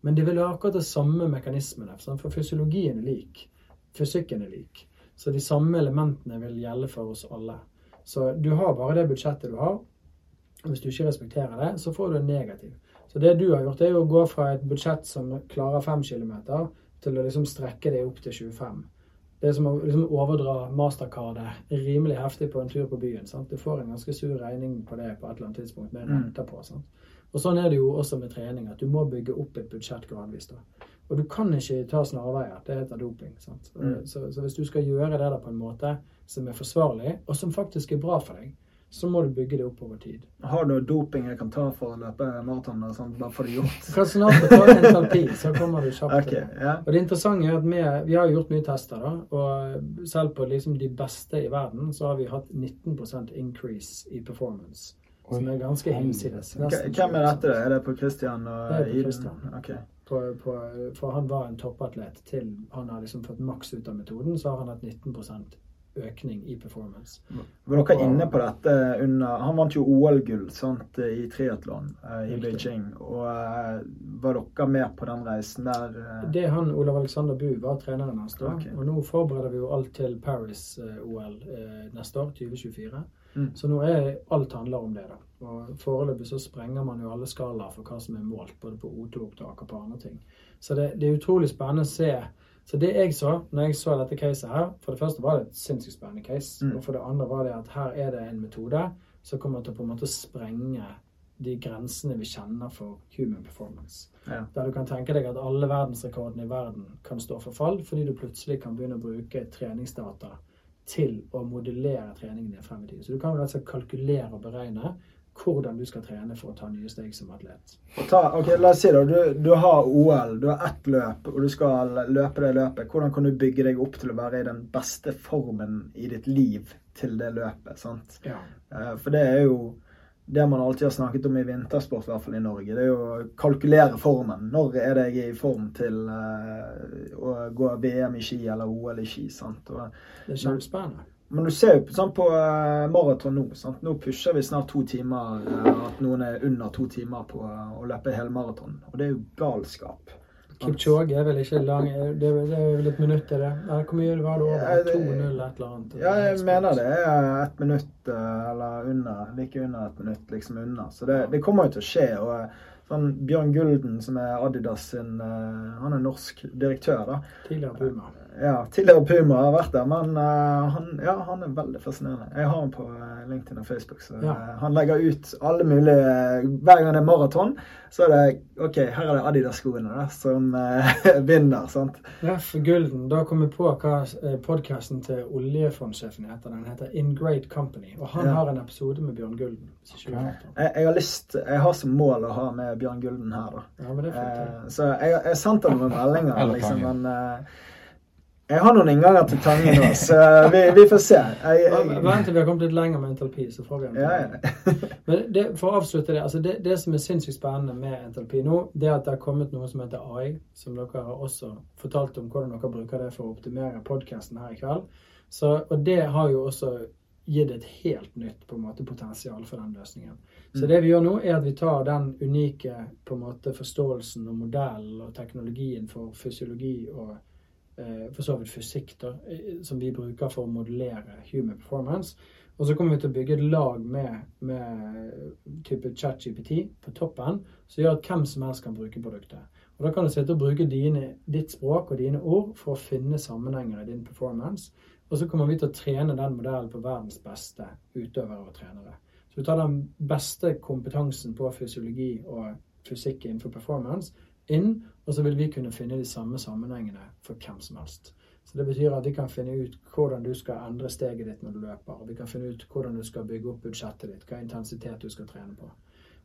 Men de vil ha akkurat de samme mekanismene, for fysiologien er lik. Fysikken er lik. Så de samme elementene vil gjelde for oss alle. Så du har bare det budsjettet du har. Hvis du ikke respekterer det, så får du en negativ. Så det du har gjort, er å gå fra et budsjett som klarer 5 km, til å liksom strekke det opp til 25. Det er som å liksom overdra mastercardet rimelig heftig på en tur på byen. Sant? Du får en ganske sur regning på det på et eller annet tidspunkt med Mm. renter på. Sant? Og sånn er det jo også med trening, at du må bygge opp et budsjett gradvis. da. Og du kan ikke ta snarveier. Det heter doping. Mm. så, så hvis du skal gjøre det der på en måte som er forsvarlig, og som faktisk er bra for deg, så må du bygge det opp over tid. Har du doping jeg kan ta for å løpe maraton? sånn, Bare få det gjort? Kan snart ta en terapi, så kommer du kjapt okay, til det. ja. Og det interessante er at vi, vi har gjort mye tester, da, og selv på liksom de beste i verden så har vi hatt 19% increase i performance. Som er ganske hinsides. Hvem er 20%. dette? Er det på Christian og Det er på Iden? Christian. På, på, for han var en toppatlet til han har liksom fått maks ut av metoden, så har han hatt 19 økning i performance. Var dere inne på dette under Han vant jo OL-gull i triatlon eh, i. Beijing. Og eh, var dere med på den reisen der? eh? Det han Olav Alexander Bu var treneren hans da. Okay. Og nå forbereder vi jo alt til Paris-OL eh, neste år, 2024. Mm. Så nå er alt handler om det. da. Og Foreløpig så sprenger man jo alle skalaer for hva som er målt, både på O2-opptak og på andre ting. Så det, det er utrolig spennende å se. Så det jeg så når jeg så dette caset her For det første var det et sinnssykt spennende case. Mm. Og for det andre var det at her er det en metode som kommer til å på en måte sprenge de grensene vi kjenner for human performance. Ja. Der du kan tenke deg at alle verdensrekordene i verden kan stå for fall, fordi du plutselig kan begynne å bruke treningsdata til å modellere treningen din frem i tid. Så du kan vel altså kalkulere og beregne hvordan du skal trene for å ta nye steg som atlet. Ta, ok, La oss si da, du, du har OL, du har ett løp, og du skal løpe det løpet. Hvordan kan du bygge deg opp til å være i den beste formen i ditt liv til det løpet? sant? Ja. Eh, For det er jo det man alltid har snakket om i vintersport, i hvert fall i Norge. Det er jo å kalkulere formen. Når er det jeg er i form til eh, å gå VM i ski eller OL i ski? sant? Og, Det er kjempespennende. Men du ser jo på, sånn, på eh, maraton nå. sant? Nå pusher vi snart to timer. eh, at noen er under to timer på eh, å løpe hele maraton. Og det er jo galskap. Kipchoge er vel ikke lang Det er vel et minutt, er det? Eller hvor mye var det over? det- 2-0 et eller annet? Ja, jeg mener det er ett minutt eller under. Like under et minutt, liksom under. Så det, det kommer jo til å skje. og sånn Bjørn Gulden, som er Adidas sin Han er norsk direktør, da. Tidligere Puma. Ja, tidligere Puma har vært der, men uh, han, ja, han er veldig fascinerende. Jeg har han på eh, LinkedIn og Facebook, så Ja. uh, han legger ut alle mulige Hver gang det er maraton, så er det OK, her er det Adidas-skoene da, som uh, vinner. sant? Ref Gulden. Da kom jeg på hva podkasten til oljefondsjefen heter. Den heter In Great Company. Og han Ja. har en episode med Bjørn Gulden. har den. Jeg, jeg har lyst, jeg har som mål å ha med Bjørn Gulden her, da. Ja, men det er fint, så jeg, jeg sendte ham noen meldinger, liksom, men jeg har noen innganger til Tangen nå, så vi, vi får se. Jeg, jeg, Vent til vi har kommet litt lenger med entalpi, så får vi en ja, ja. Men det, for å avslutte det, altså det, det som er sinnssykt spennende med entalpi nå, det er at det har kommet noe som heter AI, som dere har også fortalt om hvordan dere bruker det for å optimere podkasten her i kveld. Så, og det har jo også gitt et helt nytt på en måte, potensial for den løsningen. Så Mm. det vi gjør nå, er at vi tar den unike på en måte, forståelsen og modellen og teknologien for fysiologi og for så vidt fysikk, da, eh, som vi bruker for å modellere human performance. Og så kommer vi til å bygge et lag med, med type ChatGPT på toppen, som gjør at hvem som helst kan bruke produktet. Og Da kan du sitte og bruke dine, ditt språk og dine ord for å finne sammenhenger i din performance. Og så kommer vi til å trene den modellen på verdens beste utøvere og trenere. Så du tar den beste kompetansen på fysiologi og fysikk innenfor performance inn, og så vil vi kunne finne de samme sammenhengene for hvem som helst. Så Det betyr at vi kan finne ut hvordan du skal endre steget ditt når du løper. og Vi kan finne ut hvordan du skal bygge opp budsjettet ditt, hva intensitet du skal trene på.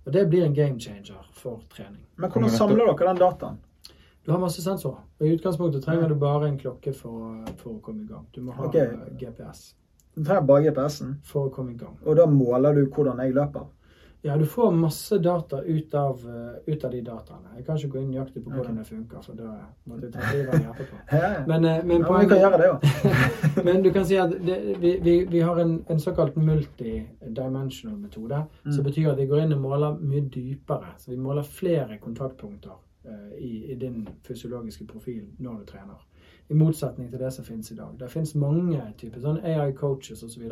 Og Det blir en game changer for trening. Men hvordan samler dere den dataen? Du har masse sensorer. og I utgangspunktet trenger du bare en klokke for, for å komme i gang. Du må ha Ok. eh, GPS Du trenger bare GPS-en, for å komme i gang. og da måler du hvordan jeg løper. Ja, du får masse data ut av, eh, ut av de dataene. Jeg kan ikke gå inn nøyaktig på hvordan okay. det funker, for da måtte jeg ta livet av etterpå. Men, eh, men, ja, vi kan gjøre det òg. men du kan si at det, vi, vi, vi har en, en såkalt multidimensional metode, Mm. som betyr at vi går inn og måler mye dypere. Så vi måler flere kontaktpunkter uh, i, i din fysiologiske profil når du trener. I motsetning til det som finnes i dag. Det finnes mange typer sånn AI-coaches osv.,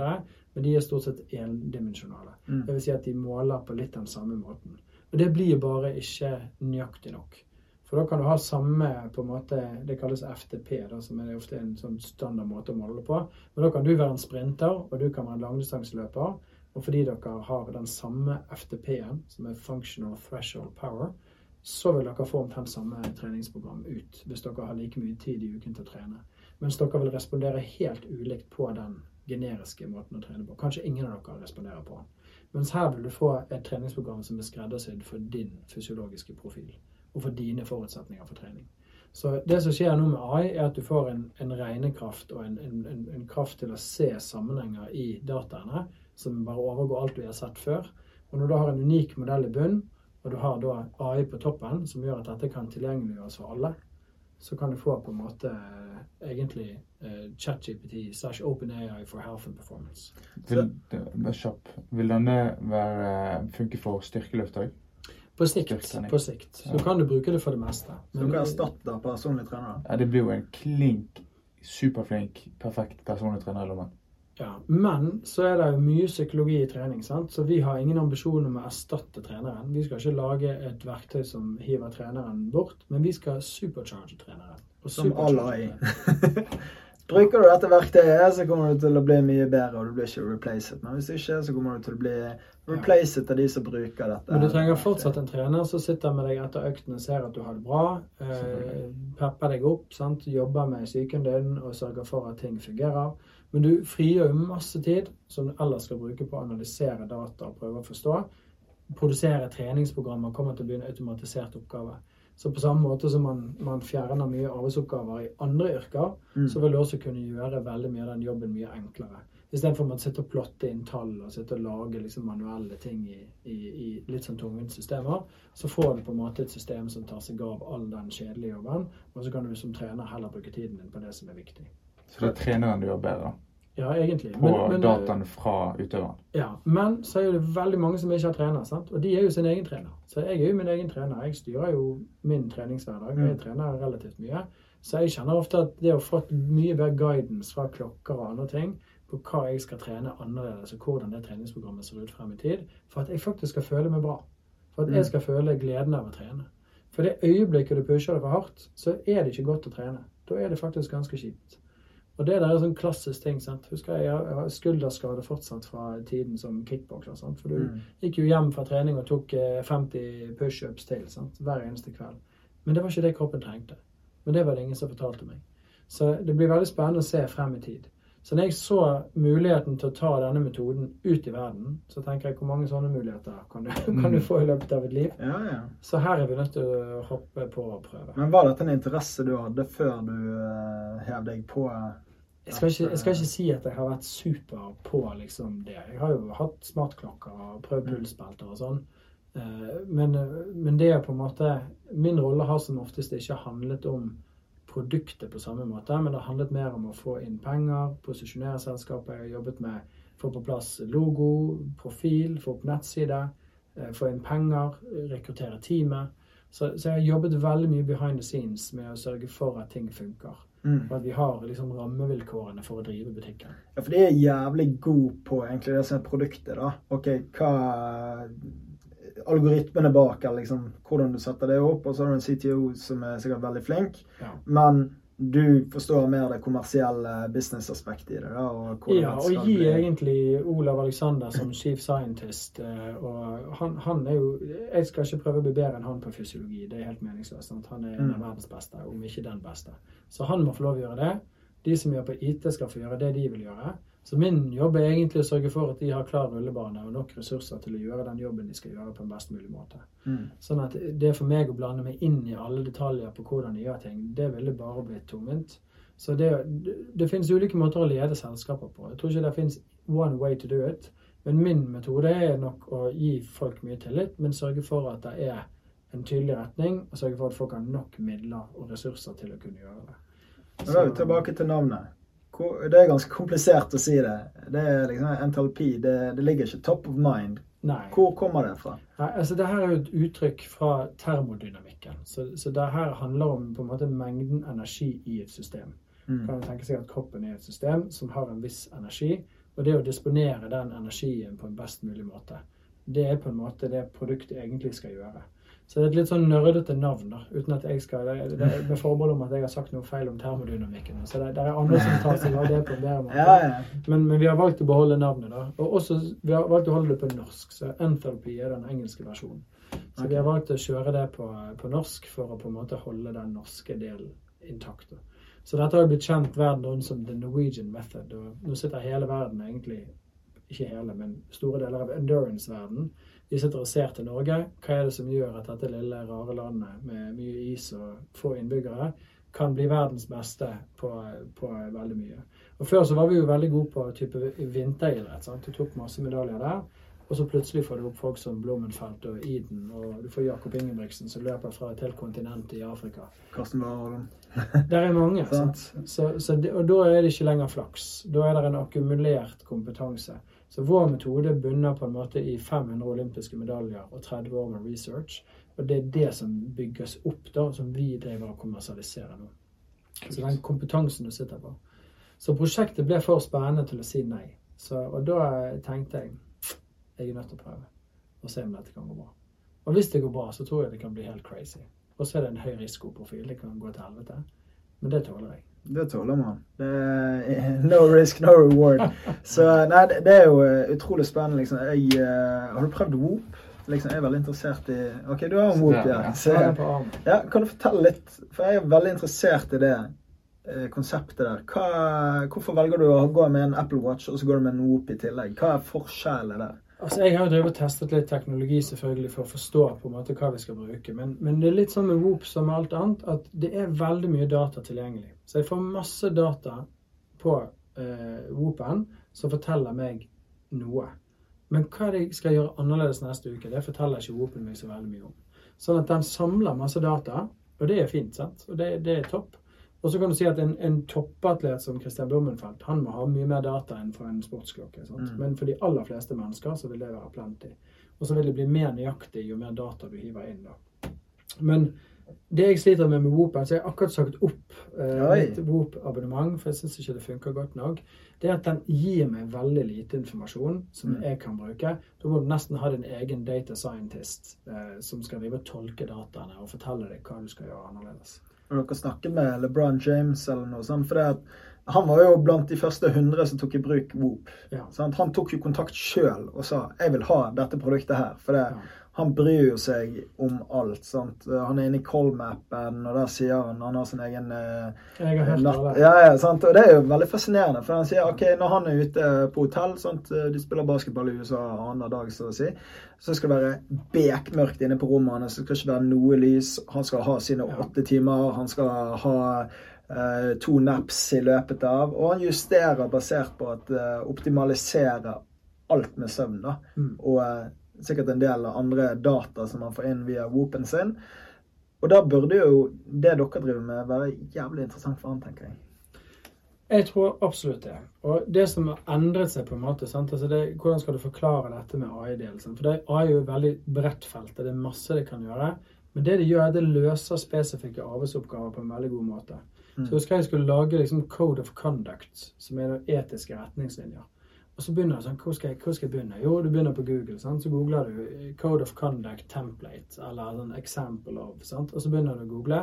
men de er stort sett endimensjonale. Mm. Det vil si at de måler på litt den samme måten. Og det blir bare ikke nøyaktig nok. For da kan du ha samme på en måte, Det kalles FTP, da, som er ofte en sånn standard måte å måle det på. Men da kan du være en sprinter, og du kan være en langdistanseløper. Og fordi dere har den samme FTP-en, som er Functional Threshold Power, så vil dere få omtrent samme treningsprogram ut hvis dere har like mye tid i uken til å trene. Mens dere vil respondere helt ulikt på den generiske måten å trene på. Kanskje ingen av dere responderer på den. Mens her vil du få et treningsprogram som er skreddersydd for din fysiologiske profil og for dine forutsetninger for trening. Så det som skjer nå med AI, er at du får en, en regnekraft og en, en, en, kraft til å se sammenhenger i dataene som bare overgår alt du har sett før. Og når du har en unik modell i bunn, og du har da AI på toppen, som gjør at dette kan tilgjengeliggjøres for alle, så kan du få på en måte eh, egentlig uh, ChatGPT slash OpenAI for health and performance. Vil, det- kjapp. Vil denne være, funke for styrkeløft òg? På sikt. På sikt. Så Ja. kan du bruke det for det meste. Så du dere av personlig trener? Ja, det blir jo en klink, superflink, perfekt personlig trener i lommen. Ja, Men så er det jo mye psykologi i trening. sant? Så vi har ingen ambisjon om å erstatte treneren. Vi skal ikke lage et verktøy som hiver treneren bort, men vi skal supercharge treneren. Som alle AI. Bruker du dette verktøyet, så kommer du til å bli mye bedre, og du blir ikke replaced. Men hvis ikke, så kommer du til å bli replaced av de som bruker dette. Men du trenger fortsatt en trener som sitter med deg etter økten og ser at du har det bra. Eh, pepper deg opp, sant? jobber med psyken din og sørger for at ting fungerer. Men du frigjør jo masse tid som du ellers skal bruke på å analysere data og prøve å forstå, produsere treningsprogrammer kommer til å bli en automatisert oppgave. Så på samme måte som man, man fjerner mye arbeidsoppgaver i andre yrker, Mm. så vil du også kunne gjøre veldig mye av den jobben mye enklere. Istedenfor at man sitter og plotter inn tall og sitter og lager liksom manuelle ting i, i, i litt sånn tungvinte systemer, så får du på en måte et system som tar seg av all den kjedelige jobben, og så kan du som trener heller bruke tiden din på det som er viktig. Så det er treneren du gjør bedre Ja, egentlig. på Men- men- dataen fra utøveren. Ja, men så er det veldig mange som ikke har trener, sant? og de er jo sin egen trener. Så jeg er jo min egen trener. Jeg styrer jo min treningshverdag, og jeg trener relativt mye. Så jeg kjenner ofte at det å få mye bedre guidance fra klokker og andre ting på hva jeg skal trene annerledes, og hvordan det treningsprogrammet ser ut frem i tid, for at jeg faktisk skal føle meg bra. For at jeg skal føle gleden av å trene. For det øyeblikket du pusher det for hardt, så er det ikke godt å trene. Da er det faktisk ganske kjipt. Og det der er sånn klassisk ting. sant? Husker jeg, jeg har skulderskade fortsatt fra tiden som kickbokser. sant? For du Mm. gikk jo hjem fra trening og tok eh, 50 pushups til sant? hver eneste kveld. Men det var ikke det kroppen trengte. Men det var det ingen som fortalte meg. Så det blir veldig spennende å se frem i tid. Så når jeg så muligheten til å ta denne metoden ut i verden, så tenker jeg hvor mange sånne muligheter kan du, kan du få i løpet av et liv? Ja, ja. Så her er vi nødt til å hoppe på og prøve. Men var dette en interesse du hadde før du uh, hev deg på eh, Jeg skal, ikke, jeg skal ikke si at jeg har vært super på liksom det. Jeg har jo hatt smartklokker og prøvd pulsbelter og sånn. Eh, Men, men det er på en måte Min rolle har som oftest ikke handlet om produktet på samme måte, men det har handlet mer om å få inn penger, posisjonere selskapet. Jeg har jobbet med få på plass logo, profil, få opp nettside, eh, få inn penger, rekruttere teamet. Så, så jeg har jobbet veldig mye behind the scenes med å sørge for at ting funker. Mm. Og at vi har liksom rammevilkårene for å drive butikken. Ja, for de er jævlig gode på egentlig det som er produktet, da. Ok, hva Algoritmene bak, eller liksom hvordan du setter det opp. Og så har du en CTO som er sikkert veldig flink. Ja. Men du forstår mer det kommersielle businessaspektet i det. da, og Ja, og gi bli. egentlig Olav Alexander som chief scientist eh, og han, han er jo Jeg skal ikke prøve å bli bedre enn han på fysiologi, det er helt meningsløst. Sant? Han er en av Mm. verdens beste, om ikke den beste. Så han må få lov å gjøre det. De som gjør på IT, skal få gjøre det de vil gjøre. Så min jobb er egentlig å sørge for at de har klar rullebane og nok ressurser til å gjøre den jobben de skal gjøre på en best mulig måte. Mm. Sånn at det for meg å blande meg inn i alle detaljer på hvordan de gjør ting, det ville bare blitt tungvint. Så det, det, finnes ulike måter å lede selskaper på. Jeg tror ikke det finnes one way to do it. Men min metode er nok å gi folk mye tillit, men sørge for at det er en tydelig retning, og sørge for at folk har nok midler og ressurser til å kunne gjøre det. Så, da er vi tilbake til navnet. Det er ganske komplisert å si det. Det er liksom entalpi. Det, det ligger ikke top of mind. Nei. Hvor kommer det fra? Nei, altså det her er jo et uttrykk fra termodynamikken. Så, så det her handler om på en måte mengden energi i et system. Mm. kan man tenke seg at kroppen er et system som har en viss energi, og det å disponere den energien på en best mulig måte, det er på en måte det produktet egentlig skal gjøre. Så det er et litt sånn nerdete navn, da, uten at jeg skal, det, det, med forbehold om at jeg har sagt noe feil om termodynamikken. Så det, det er andre som tar seg av det på en bedre måte. Ja, ja. Men, men vi har valgt å beholde navnet, da. Og også, vi har valgt å holde det på norsk, så enthalpy er den engelske versjonen. Så vi har valgt å kjøre det på, på norsk for å på en måte holde den norske delen intakt. da. Så dette har blitt kjent verden rundt som the Norwegian method. Og nå sitter hele verden egentlig ikke hele, men store deler av endurance-verden. De sitter og ser til Norge. Hva er det som gjør at dette lille, rare landet med mye is og få innbyggere kan bli verdens beste på, på veldig mye? Og Før så var vi jo veldig gode på type vinteridrett. sant? Du tok masse medaljer der. Og så plutselig får du opp folk som Blommenfelt og Eden, og du får Jakob Ingebrigtsen som løper fra et helt kontinent i Afrika. Karsten Warholm. Der er mange. Sant. sant? Så, så det, og da er det ikke lenger flaks. Da er det en akkumulert kompetanse. Så vår metode bunner på en måte i 500 olympiske medaljer og 30 år med research. Og det er det som bygges opp, da, som vi driver og kommersialiserer nå. Så den kompetansen du sitter på. Så prosjektet ble for spennende til å si nei. Så, og da tenkte jeg jeg er nødt til å prøve og se om dette kan gå bra. Og hvis det går bra, så tror jeg det kan bli helt crazy. Og så er det en høy risikoprofil. Det kan gå til helvete. Men det tåler jeg. Det tåler man. Det no risk, no reward. Så nei, det, er jo eh, utrolig spennende, liksom. Jeg, eh, har du prøvd Whoop? Liksom, jeg er veldig interessert i OK, du har en Whoop, ja. Så, ja. Kan du fortelle litt? For jeg er veldig interessert i det eh, konseptet der. Hva, hvorfor velger du å gå med en Apple Watch, og så går du med en Whoop i tillegg? Hva er forskjellen der? Altså, Jeg har jo drevet testet litt teknologi selvfølgelig for å forstå på en måte hva vi skal bruke. Men, men det er litt sånn med Whoop som med alt annet at det er veldig mye data tilgjengelig. Så jeg får masse data på eh, Whoopen som forteller meg noe. Men hva jeg skal gjøre annerledes neste uke, det forteller ikke Whoopen meg så veldig mye om. Sånn at den samler masse data, og det er fint, sant? og det, det er topp. Og så kan du si at en, en toppatlet som Christian Blummenfelt han må ha mye mer data enn for en sportsklokke. Mm. Men for de aller fleste mennesker så vil det være plenty. Og så vil det bli mer nøyaktig jo mer data du hiver inn. da. Men det jeg sliter med med Woop, så jeg har akkurat sagt opp eh, mitt Woop-abonnement, for jeg syns ikke det funker godt nok, det er at den gir meg veldig lite informasjon som mm. jeg kan bruke. Da må du nesten ha din egen data scientist eh, som skal drive og tolke dataene og fortelle deg hva du skal gjøre annerledes når dere snakker med LeBron James eller noe sånt. For det han var jo blant de første 100 som tok i bruk Whoop. Ja. Han tok jo kontakt sjøl og sa 'jeg vil ha dette produktet her'. For det, ja han bryr jo seg om alt. sant? Han er inne i Colmappen, og der sier han Han har sin egen har natt. Ja, ja, sant? Og det er jo veldig fascinerende, for han sier ok, når han er ute på hotell sant? De spiller basketball i USA annenhver dag, så å si. Så skal det være bekmørkt inne på rommet hans. Det skal ikke være noe lys. Han skal ha sine åtte timer. Han skal ha uh, to naps i løpet av. Og han justerer basert på at uh, optimalisere alt med søvn. da. Mm. Og sikkert en del andre data som man får inn via Woopen sin. Og da burde jo det dere driver med, være jævlig interessant for han, tenker jeg. Jeg tror absolutt det. Og det som har endret seg, på en måte, altså det, hvordan skal du forklare dette med AI-delen? For det, AI er jo et veldig bredt felt. Det er masse det kan gjøre. Men det det gjør, er at det løser spesifikke arbeidsoppgaver på en veldig god måte. Mm. Så jeg husker jeg skulle lage liksom Code of Conduct, som er etiske retningslinjer. Og så begynner du sånn, hvor skal, jeg, hvor skal jeg begynne? Jo, du begynner på Google. Sant? Så googler du Code of Conduct Template, eller sånn Example of. Sant? Og så begynner du å google.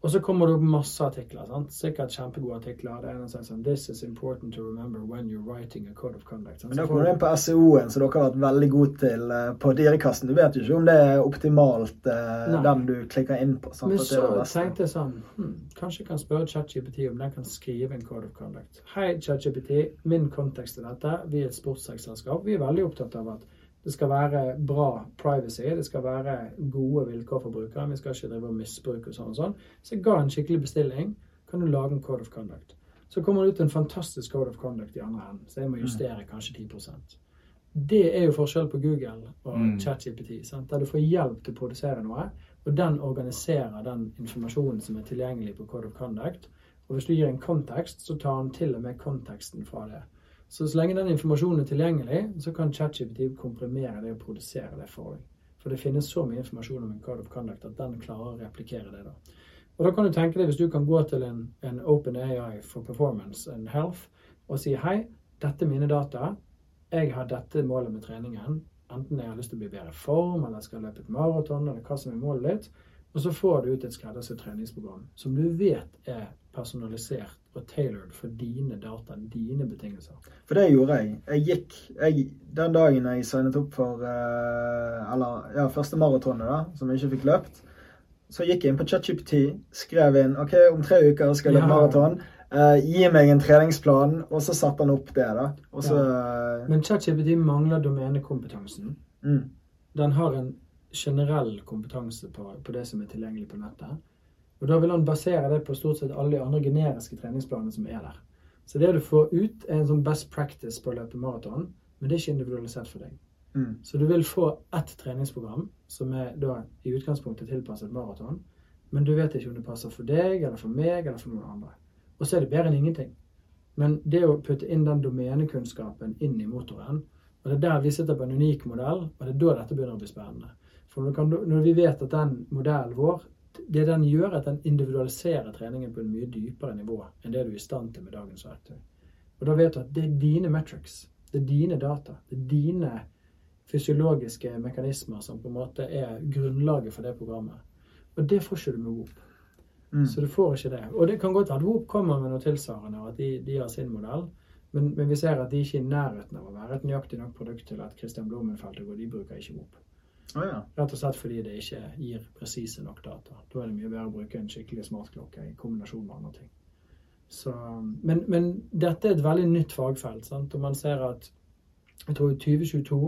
Og så kommer det opp masse artikler. sant? Sikkert kjempegode artikler. Det er noe sånn This is important to remember when you're writing a code of conduct. Sant? Men da kommer du inn på SEO-en, som dere har vært veldig gode til uh, på Direkassen. Du vet jo ikke om det er optimalt, eh, den du klikker inn på. Sant? Men så tenkte jeg sånn hm, Kanskje jeg kan spørre ChatGPT om den kan skrive en code of conduct. Hei, ChatGPT. Min kontekst er dette. Vi er et sportsselskap. Vi er veldig opptatt av at det skal være bra privacy, det skal være gode vilkår for brukeren. Vi skal ikke drive og misbruke og sånn og sånn. Så jeg ga en skikkelig bestilling. Kan du lage en code of conduct? Så kommer det ut en fantastisk code of conduct i andre enden, så jeg må mm. justere kanskje 10% Det er jo forskjell på Google og mm. ChatGPT, der du får hjelp til å produsere noe, og den organiserer den informasjonen som er tilgjengelig på code of conduct. Og hvis du gir en kontekst, så tar han til og med konteksten fra det. Så så lenge den informasjonen er tilgjengelig, så kan ChatGPT komprimere det og produsere det for deg. For det finnes så mye informasjon om en code of conduct at den klarer å replikere det. da. Og da kan du tenke deg, Hvis du kan gå til en, en Open AI for Performance and Health og si hei, dette er mine data, jeg har dette målet med treningen, enten jeg har lyst til å bli i bedre form, eller jeg skal løpe et maraton, eller hva som er målet ditt, og så får du ut et skreddersydd treningsprogram som du vet er personalisert og tailored for dine data, dine betingelser. For det gjorde jeg. Jeg gikk jeg, Den dagen jeg signet opp for uh, eller, ja, første maratonet, da, som jeg ikke fikk løpt, så gikk jeg inn på ChatGPT, skrev inn OK, om tre uker skal jeg løpe ja. maraton. Uh, gi meg en treningsplan, og så satte han opp det. da. Så, ja. Men ChatGPT mangler domenekompetansen. Mm. Den har en generell kompetanse på, på det som er tilgjengelig på nettet. Og Da vil han basere det på stort sett alle de andre generiske treningsplanene som er der. Så det du får ut, er en sånn best practice på å løpe maraton, men det er ikke individualisert for deg. Mm. Så du vil få ett treningsprogram som er da i utgangspunktet tilpasset maraton, men du vet ikke om det passer for deg eller for meg eller for noen andre. Og så er det bedre enn ingenting. Men det å putte inn den domenekunnskapen inn i motoren, og det er der vi sitter på en unik modell, og det er da dette begynner å bli spennende. For når vi vet at den modellen vår det den gjør, er at den individualiserer treningen på en mye dypere nivå enn det du er i stand til med dagens verktøy. Og da vet du at det er dine metrics. Det er dine data. Det er dine fysiologiske mekanismer som på en måte er grunnlaget for det programmet. Og det får ikke du med WOP. Mm. Så du får ikke det. Og det kan godt at WOP kommer med noe tilsvarende, og at de, de har sin modell. Men, men, vi ser at de ikke er i nærheten av å være et nøyaktig nok produkt til at Christian Blumenfeldt og de bruker ikke Whoop. Oh, ja. Rett og slett fordi det ikke gir presise nok data. Da er det mye bedre å bruke en skikkelig smartklokke i kombinasjon med andre ting. Så, men, men, dette er et veldig nytt fagfelt. Sant? Og man ser at jeg tror i 2022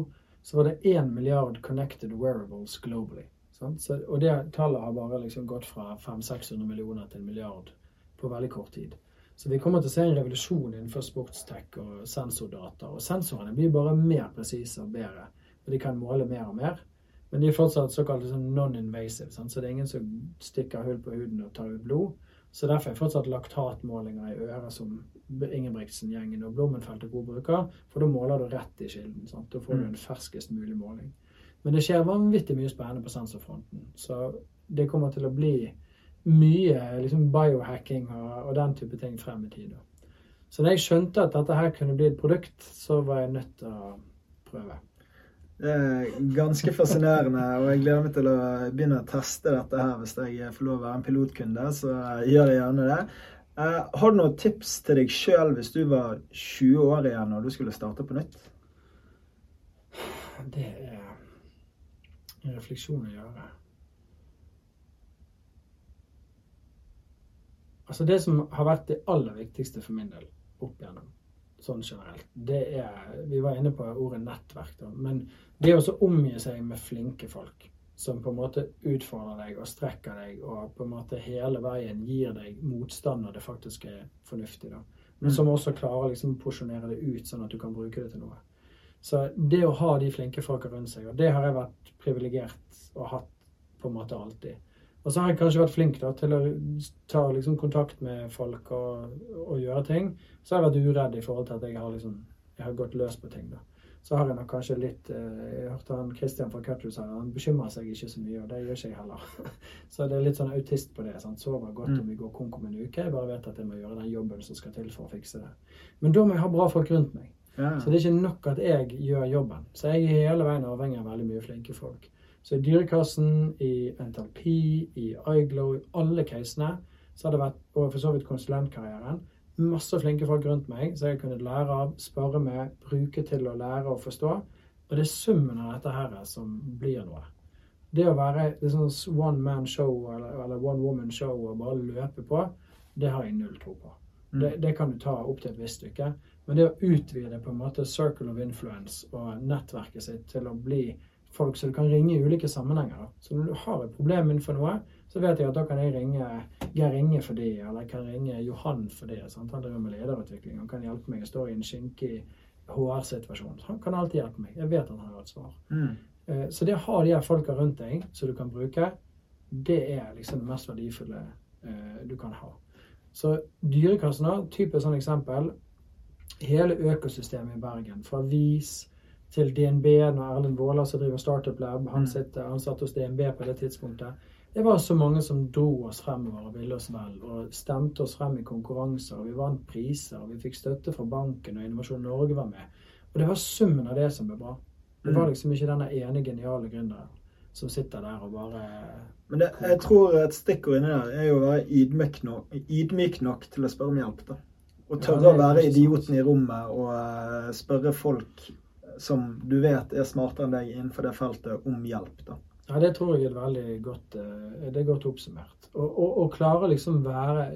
så var det 1 milliard connected wearables globally. Så, og det tallet har bare liksom gått fra 500-600 millioner til en milliard på veldig kort tid. Så vi kommer til å se en revolusjon innenfor sportstech og sensordata. Og sensorene blir bare mer presise og bedre. Og de kan måle mer og mer. Men de er fortsatt såkalt sånn non-invasive. Så det er ingen som stikker hull på huden og tar ut blod. Så derfor er fortsatt laktatmålinger i øret som Ingebrigtsen-gjengen og Blommenfeltet god bruker. For da måler du rett i kilden. Sant? Da får du en ferskest mulig måling. Men det skjer vanvittig mye spennende på sensorfronten. Så det kommer til å bli mye liksom biohacking og, og, den type ting frem i tid. Så da jeg skjønte at dette her kunne bli et produkt, så var jeg nødt til å prøve. Det er ganske fascinerende, og jeg gleder meg til å begynne å teste dette her. Hvis jeg får lov å være en pilotkunde, så gjør jeg gjerne det. Uh, har du noen tips til deg sjøl hvis du var 20 år igjen og du skulle starte på nytt? Det er en refleksjon å gjøre. Altså Det som har vært det aller viktigste for min del opp igjennom, sånn generelt, det er Vi var inne på ordet nettverk, da. Men det å omgi seg med flinke folk som på en måte utfordrer deg og strekker deg og på en måte hele veien gir deg motstand når det faktisk er fornuftig, da. Men mm. som også klarer liksom å porsjonere det ut sånn at du kan bruke det til noe. Så det å ha de flinke folka rundt seg, og det har jeg vært privilegert og hatt på en måte alltid. Og så har jeg kanskje vært flink da, til å ta liksom, kontakt med folk og, og, gjøre ting. Så har jeg vært uredd i forhold til at jeg har, liksom, jeg har gått løs på ting. da så har jeg nok kanskje litt eh, Jeg hørte han Christian fra Cuthus her, han bekymrer seg ikke så mye, og det gjør ikke jeg heller. Så det er litt sånn autist på det. sant? Sover godt om mm. vi går konk om en uke. Jeg bare vet at jeg må gjøre den jobben som skal til for å fikse det. Men da må jeg ha bra folk rundt meg. Ja. Så det er ikke nok at jeg gjør jobben. Så jeg er hele veien avhengig av veldig mye flinke folk. Så i Dyrekassen, i NTLP, i iGlow, i alle casene, så har det vært, og for så vidt konsulentkarrieren, masse flinke folk rundt meg som jeg kunne lære av, spørre med, bruke til å lære og forstå. Og det er summen av dette her som blir noe. Det å være det sånn one man show eller, eller, one woman show og bare løpe på, det har jeg null tro på. Mm. Det, det, kan du ta opp til et visst stykke. Men det å utvide på en måte circle of influence og nettverket sitt til å bli folk som du kan ringe i ulike sammenhenger. Så når du har et problem innenfor noe, så vet jeg at da kan jeg ringe Geir Inge for det, eller jeg kan ringe Johan for det. Sant? Han driver med lederutvikling. Han kan hjelpe meg. Jeg står i en skinkig HR-situasjon. Han kan alltid hjelpe meg. Jeg vet han har et svar. Mm. Eh, så det å ha de her folka rundt deg som du kan bruke, det er liksom det mest verdifulle eh, du kan ha. Så Dyrekassen har typisk sånn eksempel. Hele økosystemet i Bergen, fra VIS til DNB, når Erlend Våler som driver Startup Lab, han mm. sitter ansatt hos DNB på det tidspunktet det var så mange som dro oss fremover og ville oss vel, og stemte oss frem i konkurranser. og Vi vant priser, og vi fikk støtte fra banken, og Innovasjon Norge var med. Og det var summen av det som ble bra. Det var mm. liksom ikke denne ene geniale gründeren som sitter der og bare Men det, jeg tror et stikkord inni der er jo å være ydmyk nok, ydmyk nok til å spørre om hjelp. da. Og tørre ja, å være idioten i rommet og uh, spørre folk som du vet er smartere enn deg innenfor det feltet, om hjelp. da. Ja, det tror jeg er veldig godt, eh, det er godt oppsummert. Å klare liksom være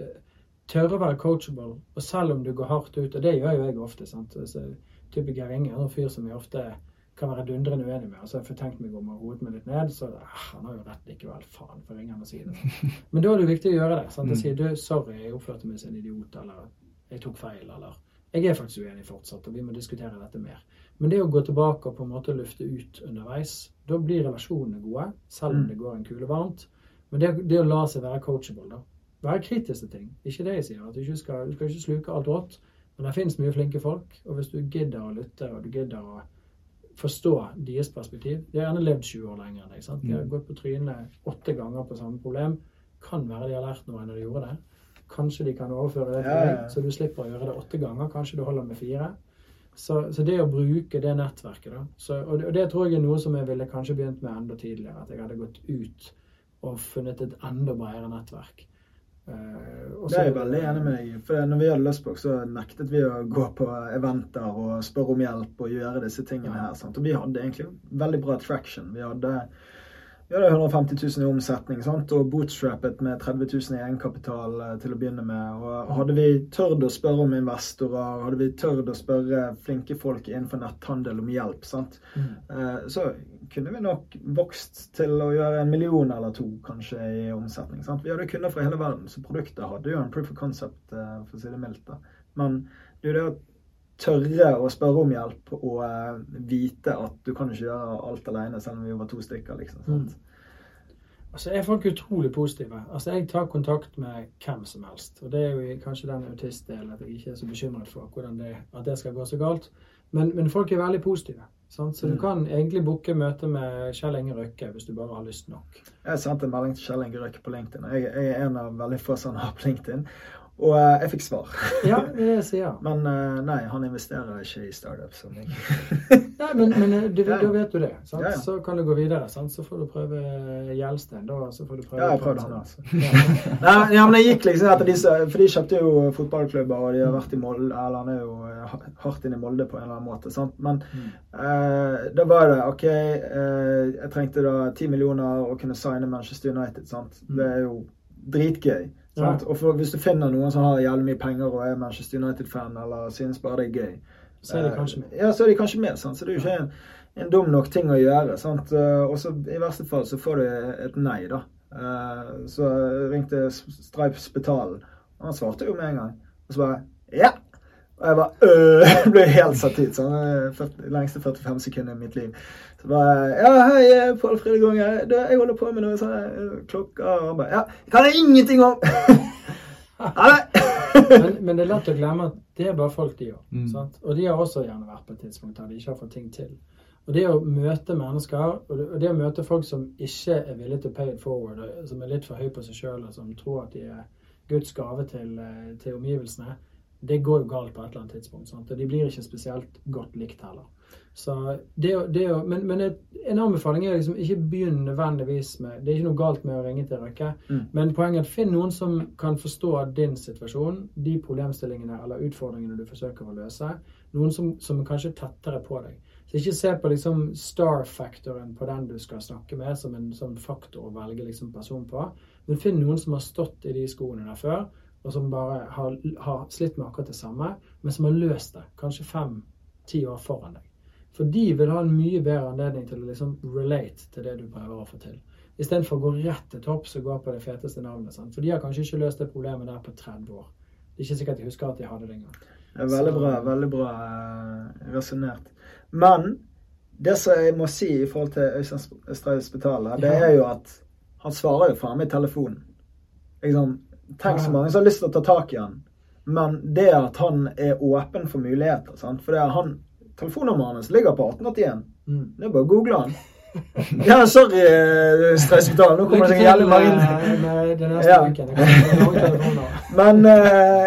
Tørre å være coachable, og selv om du går hardt ut, og det gjør jo jeg ofte sant? Så, type Geir Inge er en fyr som jeg ofte kan være dundrende uenig med. Altså, jeg får tenkt meg om og roet meg litt ned, så ah, han har jo rett likevel. Faen, får ringe han og si det. Men da er det viktig å gjøre det. sant? Å si du, sorry, jeg oppførte meg som en idiot, eller jeg tok feil, eller Jeg er faktisk uenig fortsatt, og vi må diskutere dette mer. Men det å gå tilbake og på en måte lufte ut underveis, da blir relasjonene gode, selv om mm. det går en kule varmt. Men det, det, å la seg være coachable, da. Være kritisk til ting. Ikke det jeg sier, at du ikke skal, du skal ikke sluke alt rått. Men det finnes mye flinke folk, og hvis du gidder å lytte, og du gidder å forstå deres perspektiv De har gjerne levd 20 år lenger enn deg. sant? De har mm. gått på trynet åtte ganger på samme problem. Kan være de har lært noe når de gjorde det. Kanskje de kan overføre det til deg, så du slipper å gjøre det åtte ganger. Kanskje du holder med fire. Så, så, det å bruke det nettverket, da så, og, det, og, det, tror jeg er noe som jeg ville kanskje begynt med enda tidligere. At jeg hadde gått ut og funnet et enda bredere nettverk. Uh, det er jeg veldig enig med deg. For når vi hadde Løsbok, så nektet vi å gå på eventer og spørre om hjelp og gjøre disse tingene her. Sant? Og vi hadde egentlig veldig bra traction. Vi hadde Vi hadde 150 000 i omsetning sant? og bootstrappet med 30 000 i egenkapital eh, til å begynne med. Og hadde vi tørt å spørre om investorer, hadde vi tørt å spørre flinke folk innenfor netthandel om hjelp? Mm. Eh, så kunne vi nok vokst til å gjøre en million eller to kanskje i omsetning. Sant? Vi hadde kunder fra hele verden, så produktet hadde jo en proof of concept, eh, for å si det mildt. Men det er jo det å tørre å spørre om hjelp og eh, vite at du kan ikke gjøre alt alene, selv om vi var to stykker. liksom. Sant? Altså er folk utrolig positive. Altså Jeg tar kontakt med hvem som helst. Og det er jo kanskje den autistdelen at jeg ikke er så bekymret for hvordan det, at det skal gå så galt. Men, men folk er veldig positive. Sant? Så du Mm. kan egentlig booke møte med Kjell Inge Røkke hvis du bare har lyst nok. Jeg sendte en melding til Kjell Inge Røkke på LinkedIn. Jeg, jeg er en av veldig få som har på LinkedIn. Og eh, jeg fikk svar. Ja, det er det jeg sier. Men eh, nei, han investerer ikke i startups som meg. Nei, men, men eh, du, Ja, da vet du det. Sant? Ja, ja. Så kan du gå videre. Sant? Så får du prøve Gjelsten. Da så får du prøve Ja, jeg prøvde han, altså. Nei, ja, men jeg gikk liksom etter disse, for de kjøpte jo fotballklubber, og de har vært i Molde, eller han er jo hardt inn i Molde på en eller annen måte. sant? Men Mm. eh, da var det OK, eh, jeg trengte da 10 millioner og kunne signe Manchester United. sant? Mm. Det er jo dritgøy. Ja. Og for, hvis du finner noen som har jævlig mye penger og er Manchester United-fan, eller synes bare det er gøy, Så er de kanskje med. Eh, Ja, så er de kanskje med. Sant? Så det er jo ikke en, en dum nok ting å gjøre. Sant? Eh, Og så i verste fall så får du et nei, da. Eh, Så ringte Stripes Betalen. Og han svarte jo med en gang. Og så bare Ja! Og jeg bare øh, ble helt satt ut. Sånn, 40, lengste 45 sekunder i mitt liv. Så bare Ja, hei, Pål Fredrik Jeg jeg holder på med noe sånne eh, klokker. Og han bare Ja, jeg kan ingenting om Ha det! Men, men det er lett å glemme at det er bare folk de gjør. Mm. Sant? Og de har også gjerne vært på et tidspunkt der de ikke har fått ting til. Og det å møte mennesker, og det, og det å møte folk som ikke er villige til å pay it forward, og som er litt for høy på seg sjøl, og som tror at de er Guds gave til, eh, til omgivelsene, det går jo galt på et eller annet tidspunkt. Sant? Og de blir ikke spesielt godt likt heller. Så det, det men men et, en anbefaling er liksom ikke begynn nødvendigvis med Det er ikke noe galt med å ringe til Røkke, Mm. men poenget er at finn noen som kan forstå din situasjon, de problemstillingene eller utfordringene du forsøker å løse. Noen som, som kanskje er tettere på deg. Så ikke se på liksom star-faktoren på den du skal snakke med, som en sånn faktor å velge liksom person på. Men finn noen som har stått i de skoene der før, og som bare har, har slitt med akkurat det samme, men som har løst det. Kanskje fem-ti år foran deg. For de vil ha en mye bedre anledning til å liksom relate til det du prøver å få til. Istedenfor å gå rett til topps og gå på det feteste navnet. Sant? For de har kanskje ikke løst det problemet der på 30 år. Det er ikke sikkert de husker at de hadde det engang. Veldig bra, veldig bra uh, resonnert. Men det som jeg må si i forhold til Øystein Strauss Betale, det er jo at han svarer jo faen meg i telefonen. Liksom, tenk så mange som har lyst til å ta tak i han. Men det at han er åpen for muligheter. Sant? For det er han, telefonnummeret hans ligger på 1881. Mm. Det er bare å google han. Ja, sorry, eh, Nå kommer det jævlig mange inn. neste Ja. uken. Mange telefoner. Men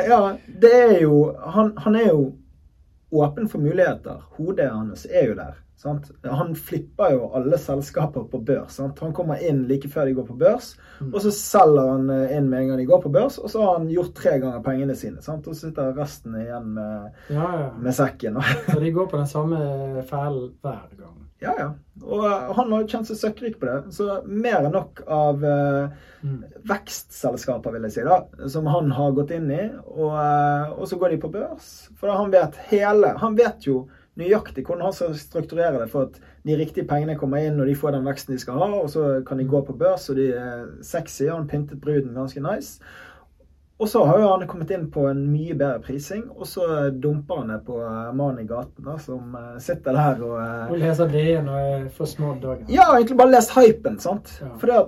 ja, det er jo han, han er jo åpen for muligheter. Hodet hans er jo der. Sant? Han flipper jo alle selskaper på børs. Sant? Han kommer inn like før de går på børs, Mm. og så selger han eh, inn med en gang de går på børs, og så har han gjort tre ganger pengene sine. Sant? Og så sitter resten igjen med, Ja, ja. med sekken. Så de går på den samme fellen hver gang. Ja, ja. Og eh, han har kjent seg søkkrik på det. Så mer enn nok av uh, Mm. vekstselskaper, vil jeg si, da, som han har gått inn i. Og, uh, og så går de på børs. For han vet hele Han vet jo nøyaktig hvordan han skal strukturere det for at de riktige pengene kommer inn, og de får den veksten de skal ha, og så kan de gå på børs, og de er sexy, og han pyntet bruden ganske nice. Og så har jo han kommet inn på en mye bedre prising, og så dumper han det på eh, mannen i gaten, da, som eh, sitter der og eh, Og leser DN og er forsmådd dagen. ja, egentlig bare lest hypen, sant? Ja. For det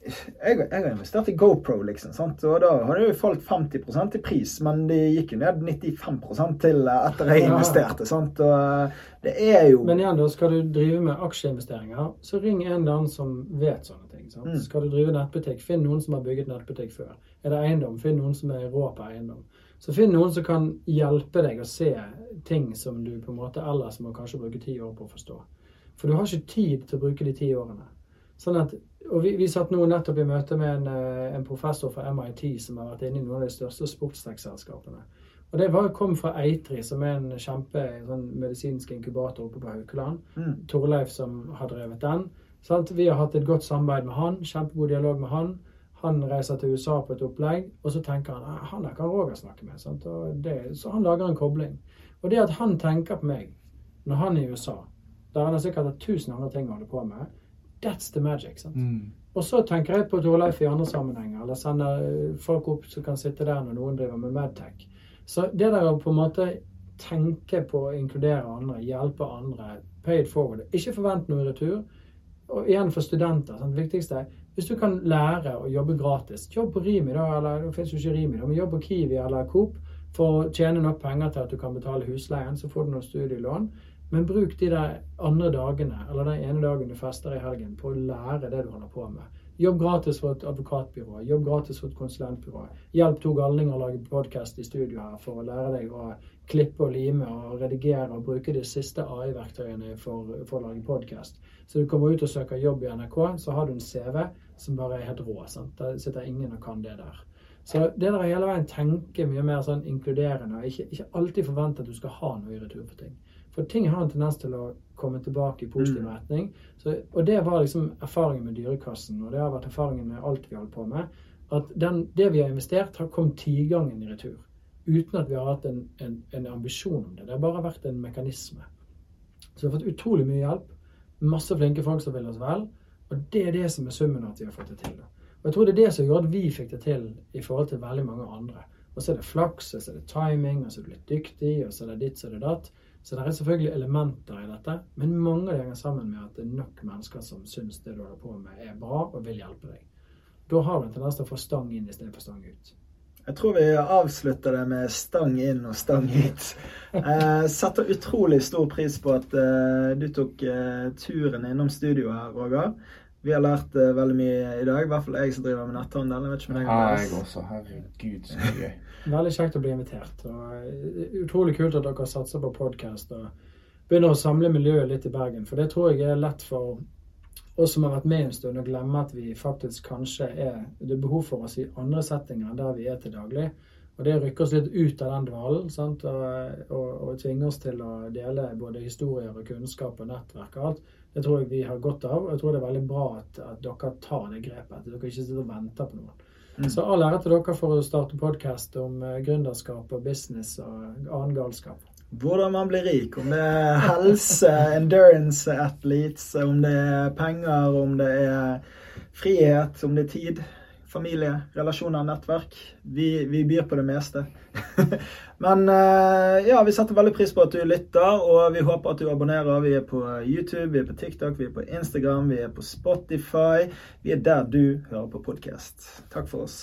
jeg, jeg har investert i GoPro, liksom, sant? og da har det jo falt 50% i pris, men det gikk jo ned 95 til etter jeg investerte. sant? Og det er jo Men igjen, da, skal du drive med aksjeinvesteringer, så ring en eller annen som vet sånne? Mm. Skal du drive nettbutikk, finn noen som har bygget nettbutikk før. Er det eiendom, finn noen som er rå på eiendom. Så finn noen som kan hjelpe deg å se ting som du på en måte ellers må kanskje bruke ti år på å forstå. For du har ikke tid til å bruke de ti årene. Sånn at, og vi, vi satt nå nettopp i møte med en, eh, en professor fra MIT som har vært inne i noen av de største sportstrekkselskapene. Og det var, kom fra Eitri, som er en kjempe sånn medisinsk inkubator oppe på Haukeland. mm, Torleif som har drevet den. Sant? Vi har hatt et godt samarbeid med han, kjempegod dialog med han. Han reiser til USA på et opplegg, og så tenker han at han der kan Roger snakke med. Det, så han lager en kobling. Og det at han tenker på meg når han er i USA, der han har sikkert hatt tusen andre ting å holde på med, that's the magic. sant? Mm. Og så tenker jeg på Torleif i andre sammenhenger, eller sender folk opp som kan sitte der når noen driver med Medtech. Så det der å på en måte tenke på å inkludere andre, hjelpe andre, pay it forward, ikke forvent noe retur. Og igjen for studenter, sant? det viktigste er hvis du kan lære å jobbe gratis, jobb på Rimi, da, eller det fins jo ikke Rimi, da, men jobb på Kiwi eller Coop for å tjene nok penger til at du kan betale husleien, så får du noen studielån. Men bruk de der andre dagene, eller den ene dagen du fester i helgen, på å lære det du holder på med. Jobb gratis for et advokatbyrå, jobb gratis for et konsulentbyrå. Hjelp to galninger å lage podkast i studio her for å lære deg å klippe og lime og redigere og bruke de siste AI-verktøyene for, for å lage podkast. Så du kommer ut og søker jobb i NRK, så har du en CV som bare er helt rå. sant? Der sitter ingen og kan det der. Så det der hele veien tenke mye mer sånn inkluderende, ikke, ikke alltid forvente at du skal ha noe i retur på ting. For ting har en tendens til å komme tilbake i positiv Mm. retning. Så, og det var liksom erfaringen med Dyrekassen, og det har vært erfaringen med alt vi holder på med. At den, det vi har investert, har kommet tigangen i retur. Uten at vi har hatt en, en, en ambisjon om det. Det har bare vært en mekanisme. Så vi har fått utrolig mye hjelp. Masse flinke folk som vil oss vel. Og det er det som er summen av at vi har fått det til. Og jeg tror det er det som gjør at vi fikk det til i forhold til veldig mange andre. Og så er det flaks, og så er det timing, og så er du litt dyktig, og så er det ditt, så er det datt. Så det er selvfølgelig elementer i dette, men mange av sammen med at det er nok mennesker som syns det du holder på med er bra og vil hjelpe deg. Da har du en tendens til å få stang inn istedenfor stang ut. Jeg tror vi avslutter det med stang inn og stang ut. Eh, setter utrolig stor pris på at eh, du tok eh, turen innom studio her, Roger. Vi har lært eh, veldig mye i dag. I hvert fall jeg som driver med netthandel. Jeg vet ikke om jeg Ja, Andreas. jeg også. Herregud, så gøy. Veldig kjekt å bli invitert. og Utrolig kult at dere satser på podkast og begynner å samle miljøet litt i Bergen. For det tror jeg er lett for oss som har vært med en stund, å glemme at vi faktisk kanskje er Det er behov for oss i andre settinger enn der vi er til daglig. Og det rykker oss litt ut av den dvalen? Og, og, og tvinger oss til å dele både historier og kunnskap og nettverk og alt. Det tror jeg vi har godt av. Og jeg tror det er veldig bra at, at dere tar det grepet. At dere ikke sitter og venter på noen. Mm. Så all ære til dere for å starte podkast om eh, gründerskap og business og annen galskap. Hvordan man blir rik. Om det er helse, endurance athletes, om det er penger, om det er frihet, om det er tid. Familie, relasjoner, nettverk. Vi, vi byr på det meste. Men eh, ja, vi setter veldig pris på at du lytter, og vi håper at du abonnerer. Vi er på YouTube, vi er på TikTok, vi er på Instagram, vi er på Spotify. Vi er der du hører på podkast. Takk for oss.